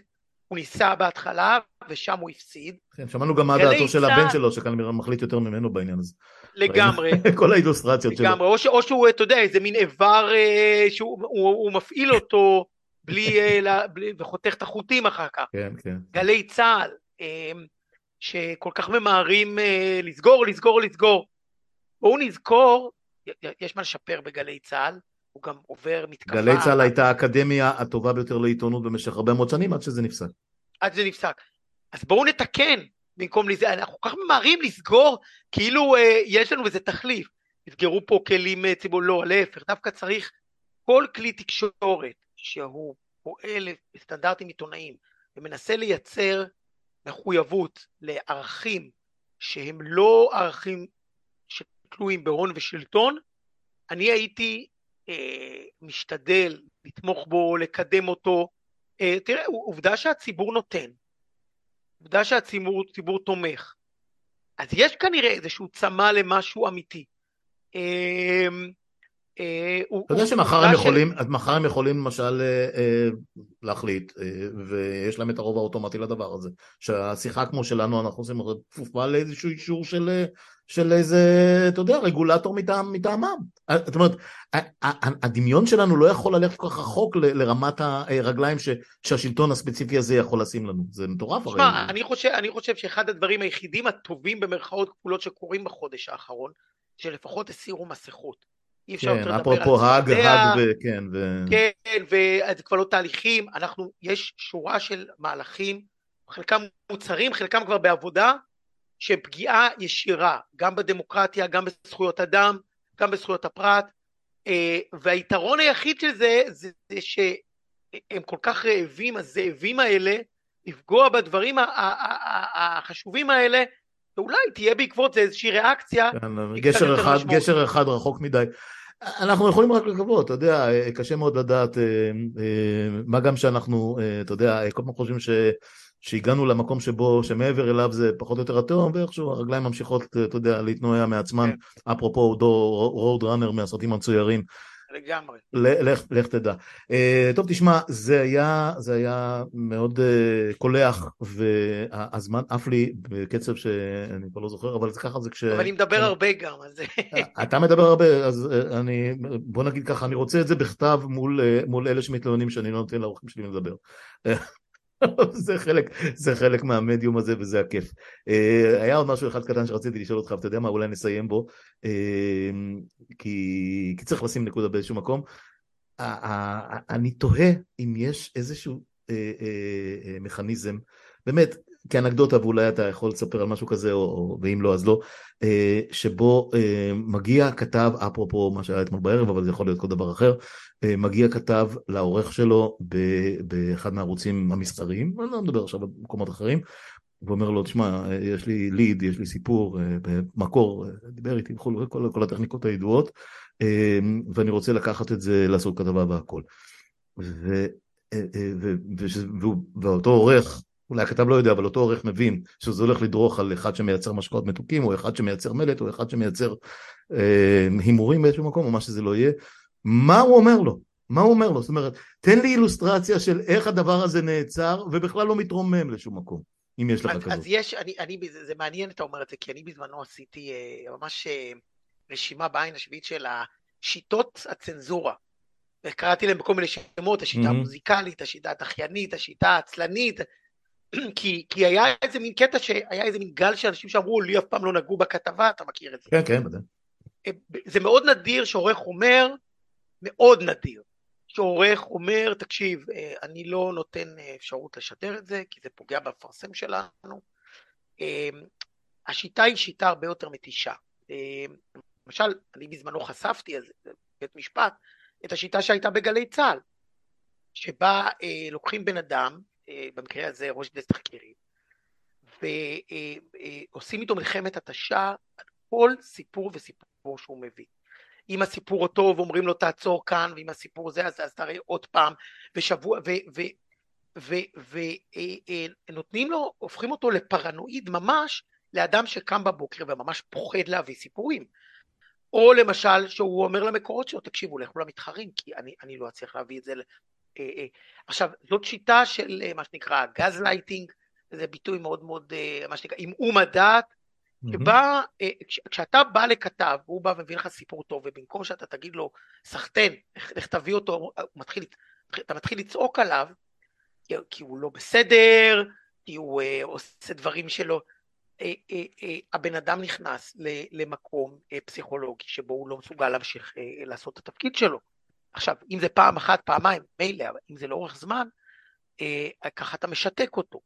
הוא ניסה בהתחלה, ושם הוא הפסיד. כן, שמענו גם מה דעתו של הבן שלו, שכנראה מחליט יותר ממנו בעניין הזה. לגמרי. כל האילוסטרציות שלו. לגמרי, או, ש, או שהוא, אתה יודע, איזה מין איבר אה, שהוא הוא, הוא מפעיל אותו בלי, אה, לה, בלי, וחותך את החוטים אחר כך. כן, כן. גלי צה"ל, אה, שכל כך ממהרים אה, לסגור, לסגור, לסגור. בואו נזכור, יש מה לשפר בגלי צה"ל, הוא גם עובר מתקפה. גלי צה"ל הייתה האקדמיה הטובה ביותר לעיתונות במשך הרבה מאוד שנים עד שזה נפסק. עד שזה נפסק. אז בואו נתקן במקום לזה, אנחנו כל כך ממהרים לסגור כאילו אה, יש לנו איזה תחליף. נסגרו פה כלים אה, ציבור, לא, להפך, דווקא צריך כל כלי תקשורת שהוא פועל בסטנדרטים עיתונאיים ומנסה לייצר מחויבות לערכים שהם לא ערכים שתלויים בהון ושלטון, אני הייתי אה, משתדל לתמוך בו, לקדם אותו. אה, תראה, עובדה שהציבור נותן, עובדה שהציבור תומך, אז יש כנראה איזשהו צמא למשהו אמיתי. אה, אתה יודע שמחר הם יכולים, מחר הם יכולים למשל להחליט, ויש להם את הרוב האוטומטי לדבר הזה, שהשיחה כמו שלנו אנחנו עושים כפופה לאיזשהו אישור של של איזה, אתה יודע, רגולטור מטעם, מטעמם. זאת אומרת, הדמיון שלנו לא יכול ללכת כל כך רחוק לרמת הרגליים ש, שהשלטון הספציפי הזה יכול לשים לנו. זה מטורף הרי. תשמע, אני חושב, אני חושב שאחד הדברים היחידים הטובים במרכאות כפולות שקורים בחודש האחרון, שלפחות הסירו מסכות. אי אפשר כן, יותר לדבר על אפרופו האג, האג וכן. ו... כן, וזה כבר לא תהליכים, אנחנו, יש שורה של מהלכים, חלקם מוצרים, חלקם כבר בעבודה, שפגיעה ישירה גם בדמוקרטיה, גם בזכויות אדם, גם בזכויות הפרט, אה, והיתרון היחיד של זה, זה שהם כל כך רעבים, הזאבים האלה, לפגוע בדברים החשובים האלה, ואולי תהיה בעקבות זה איזושהי ריאקציה. כן, גשר אחד, גשר אחד רחוק מדי. אנחנו יכולים רק לקוות, אתה יודע, קשה מאוד לדעת, אה, אה, מה גם שאנחנו, אתה יודע, כל פעם חושבים ש... שהגענו למקום שבו, שמעבר אליו זה פחות או יותר התהום, ואיכשהו הרגליים ממשיכות, אתה יודע, להתנועע מעצמן, כן. אפרופו רוד ראנר מהסרטים המצוירים. לגמרי. לך, לך תדע. Uh, טוב, תשמע, זה היה, זה היה מאוד uh, קולח, והזמן עף לי בקצב שאני כבר לא זוכר, אבל ככה זה כש... אבל אני מדבר הרבה גם, אז... אתה מדבר הרבה, אז uh, אני, בוא נגיד ככה, אני רוצה את זה בכתב מול, uh, מול אלה שמתלוננים שאני לא נותן לאורחים שלי לדבר. זה חלק, זה חלק מהמדיום הזה וזה הכיף. Uh, היה עוד משהו אחד קטן שרציתי לשאול אותך, ואתה יודע מה, אולי נסיים בו, uh, כי, כי צריך לשים נקודה באיזשהו מקום. אני תוהה אם יש איזשהו uh, מכניזם, באמת, כאנקדוטה, ואולי אתה יכול לספר על משהו כזה, או, ואם לא אז לא, שבו מגיע כתב, אפרופו מה שהיה אתמול בערב, אבל זה יכול להיות כל דבר אחר, מגיע כתב לעורך שלו באחד מהערוצים המסחריים, אני לא מדבר עכשיו על מקומות אחרים, ואומר לו, תשמע, יש לי ליד, יש לי סיפור, במקור, דיבר איתי וכו', כל, כל הטכניקות הידועות, ואני רוצה לקחת את זה, לעשות כתבה והכל. ו, ו, ו, ואותו עורך, אולי הכתב לא יודע, אבל אותו עורך מבין שזה הולך לדרוך על אחד שמייצר משקאות מתוקים, או אחד שמייצר מלט, או אחד שמייצר הימורים באיזשהו מקום, או מה שזה לא יהיה. מה הוא אומר לו? מה הוא אומר לו? זאת אומרת, תן לי אילוסטרציה של איך הדבר הזה נעצר, ובכלל לא מתרומם לשום מקום. אם יש לך אז, כזאת. אז יש, אני, אני, זה, זה מעניין אתה אומר את זה, כי אני בזמנו עשיתי אה, ממש אה, רשימה בעין השביעית של השיטות הצנזורה. וקראתי להם בכל מיני שמות, השיטה mm-hmm. המוזיקלית, השיטה הדחיינית, השיטה העצלנית, כי, כי היה איזה מין קטע שהיה איזה מין גל של אנשים שאמרו, לי אף פעם לא נגעו בכתבה, אתה מכיר את זה. כן, כן, בוודאי. אה, זה מאוד נדיר שעורך אומר, מאוד נדיר, שעורך אומר, תקשיב, אה, אני לא נותן אה, אפשרות לשדר את זה, כי זה פוגע במפרסם שלנו. אה, השיטה היא שיטה הרבה יותר מתישה. למשל, אני בזמנו חשפתי, אז בית משפט, את השיטה שהייתה בגלי צה"ל, שבה לוקחים בן אדם, במקרה הזה ראש דסק תחקירים, ועושים איתו מלחמת התשה על כל סיפור וסיפור שהוא מביא. אם הסיפור הוא טוב אומרים לו תעצור כאן ואם הסיפור זה אז, אז תראה עוד פעם ושבוע ונותנים לו הופכים אותו לפרנואיד ממש לאדם שקם בבוקר וממש פוחד להביא סיפורים או למשל שהוא אומר למקורות שלו תקשיבו לכו למתחרים כי אני, אני לא אצליח להביא את זה אה, אה. עכשיו זאת שיטה של אה, מה שנקרא גז לייטינג זה ביטוי מאוד מאוד מה שנקרא עמעום הדעת שבה, אה, כשאתה בא לכתב, והוא בא ומביא לך סיפור טוב, ובמקום שאתה תגיד לו, סחטיין, לך תביא אותו, הוא מתחיל, אתה מתחיל לצעוק עליו, כי הוא לא בסדר, כי הוא אה, עושה דברים שלו, אה, אה, אה, הבן אדם נכנס למקום אה, פסיכולוגי שבו הוא לא מסוגל להמשיך אה, לעשות את התפקיד שלו. עכשיו, אם זה פעם אחת, פעמיים, מילא, אבל אם זה לאורך זמן, uh, ככה אתה משתק אותו.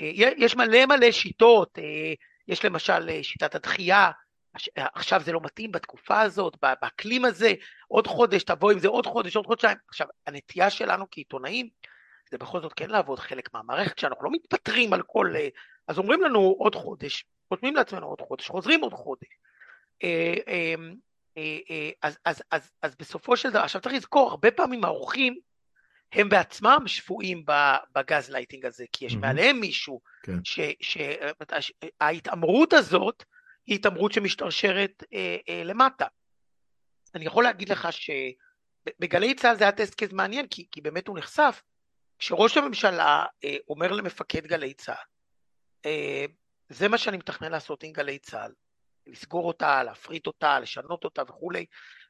Uh, יש מלא מלא שיטות, uh, יש למשל אה, שיטת הדחייה, עכשיו זה לא מתאים בתקופה הזאת, באקלים הזה, עוד חודש, תבוא עם זה עוד חודש, עוד חודשיים. עכשיו, הנטייה שלנו כעיתונאים, זה בכל זאת כן לעבוד חלק מהמערכת, שאנחנו לא מתפטרים על כל... אה, אז אומרים לנו עוד חודש, חותמים לעצמנו עוד חודש, חוזרים עוד חודש. אה, אז, אז, אז, אז בסופו של דבר, עכשיו צריך לזכור, הרבה פעמים האורחים, הם בעצמם שבויים בגז לייטינג הזה, כי יש אהמ. מעליהם מישהו, כן. שההתעמרות הזאת היא התעמרות שמשתרשרת אה, אה, למטה. אני יכול להגיד לך שבגלי צה"ל זה היה test case מעניין, כי, כי באמת הוא נחשף, כשראש הממשלה אה, אומר למפקד גלי צה"ל, אה, זה מה שאני מתכנן לעשות עם גלי צה"ל, לסגור אותה, להפריט אותה, לשנות אותה וכולי,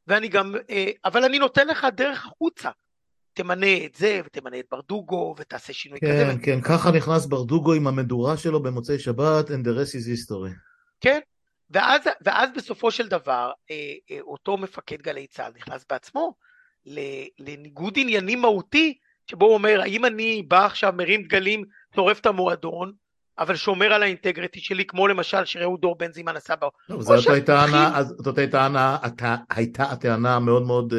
ואני גם, אה, אבל אני נותן לך דרך החוצה. תמנה את זה, ותמנה את ברדוגו, ותעשה שינוי כן, כזה. כן, כן, ככה נכנס ברדוגו עם המדורה שלו במוצאי שבת, and the rest is history. כן, ואז, ואז בסופו של דבר, אה, אה, אותו מפקד גלי צה"ל נכנס בעצמו לניגוד עניינים מהותי, שבו הוא אומר, האם אני בא עכשיו, מרים דגלים, שורף את המועדון, אבל שומר על האינטגריטי שלי, כמו למשל שאהוד דור בן זימן עשה בו. זאת הייתה הטענה המאוד מאוד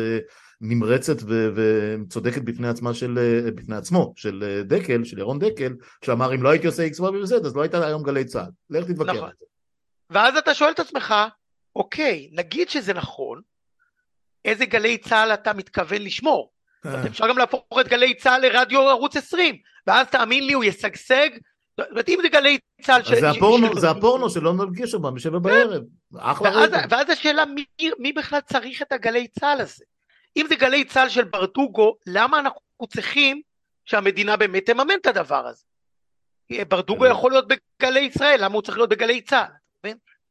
נמרצת וצודקת בפני עצמה של, בפני עצמו, של דקל, של ירון דקל, שאמר אם לא הייתי עושה X, Y ו-Z אז לא הייתה היום גלי צה"ל, לך תתווכח נכון. ואז אתה שואל את עצמך, אוקיי, נגיד שזה נכון, איזה גלי צה"ל אתה מתכוון לשמור? אה. אפשר גם להפוך את גלי צה"ל לרדיו ערוץ 20, ואז תאמין לי הוא ישגשג, זאת אומרת אם זה גלי צה"ל... ש... זה, הפורנו, ש... זה הפורנו שלא נרגיש אותם בשבע כן. בערב, אחלה ואז, ואז השאלה מי, מי בכלל צריך את הגלי צה"ל הזה? אם זה גלי צה"ל של ברדוגו, למה אנחנו צריכים שהמדינה באמת תממן את הדבר הזה? ברדוגו יכול להיות בגלי ישראל, למה הוא צריך להיות בגלי צה"ל?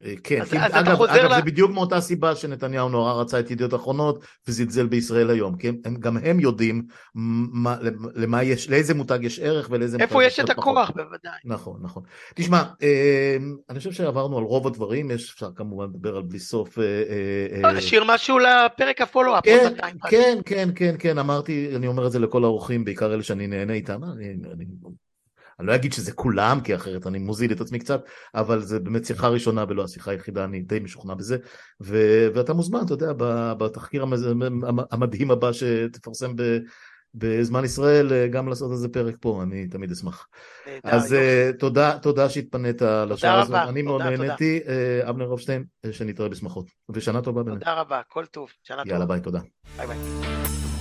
אה, כן, אז, כי, אז אגב, אגב לה... זה בדיוק מאותה סיבה שנתניהו נורא רצה את ידיעות אחרונות וזלזל בישראל היום, כי הם, גם הם יודעים מה, למה יש, לאיזה מותג יש ערך ולאיזה מותג יש איפה יש את הכוח פחות. בוודאי. נכון, נכון. תשמע, אה, אני חושב שעברנו על רוב הדברים, יש אפשר כמובן לדבר על בלי סוף. נשאיר אה, משהו לפרק הפולו-אפ. כן, כן, כן, כן, כן, אמרתי, אני אומר את זה לכל האורחים, בעיקר אלה שאני נהנה איתם, אני, אני אני לא אגיד שזה כולם, כי אחרת אני מוזיל את עצמי קצת, אבל זה באמת שיחה ראשונה ולא השיחה היחידה, אני די משוכנע בזה. ו- ואתה מוזמן, אתה יודע, בתחקיר המדהים הבא שתפרסם ב... בזמן ישראל אה, גם לעשות איזה פרק פה, אני תמיד אשמח. אז אה, תודה, תודה שהתפנית לשעה הזאת, אני מאוד נהניתי, אבנר הופשטיין, שנתראה בשמחות, ושנה טובה באמת. תודה רבה, כל טוב, שנה טובה. יאללה ביי, תודה. ביי ביי.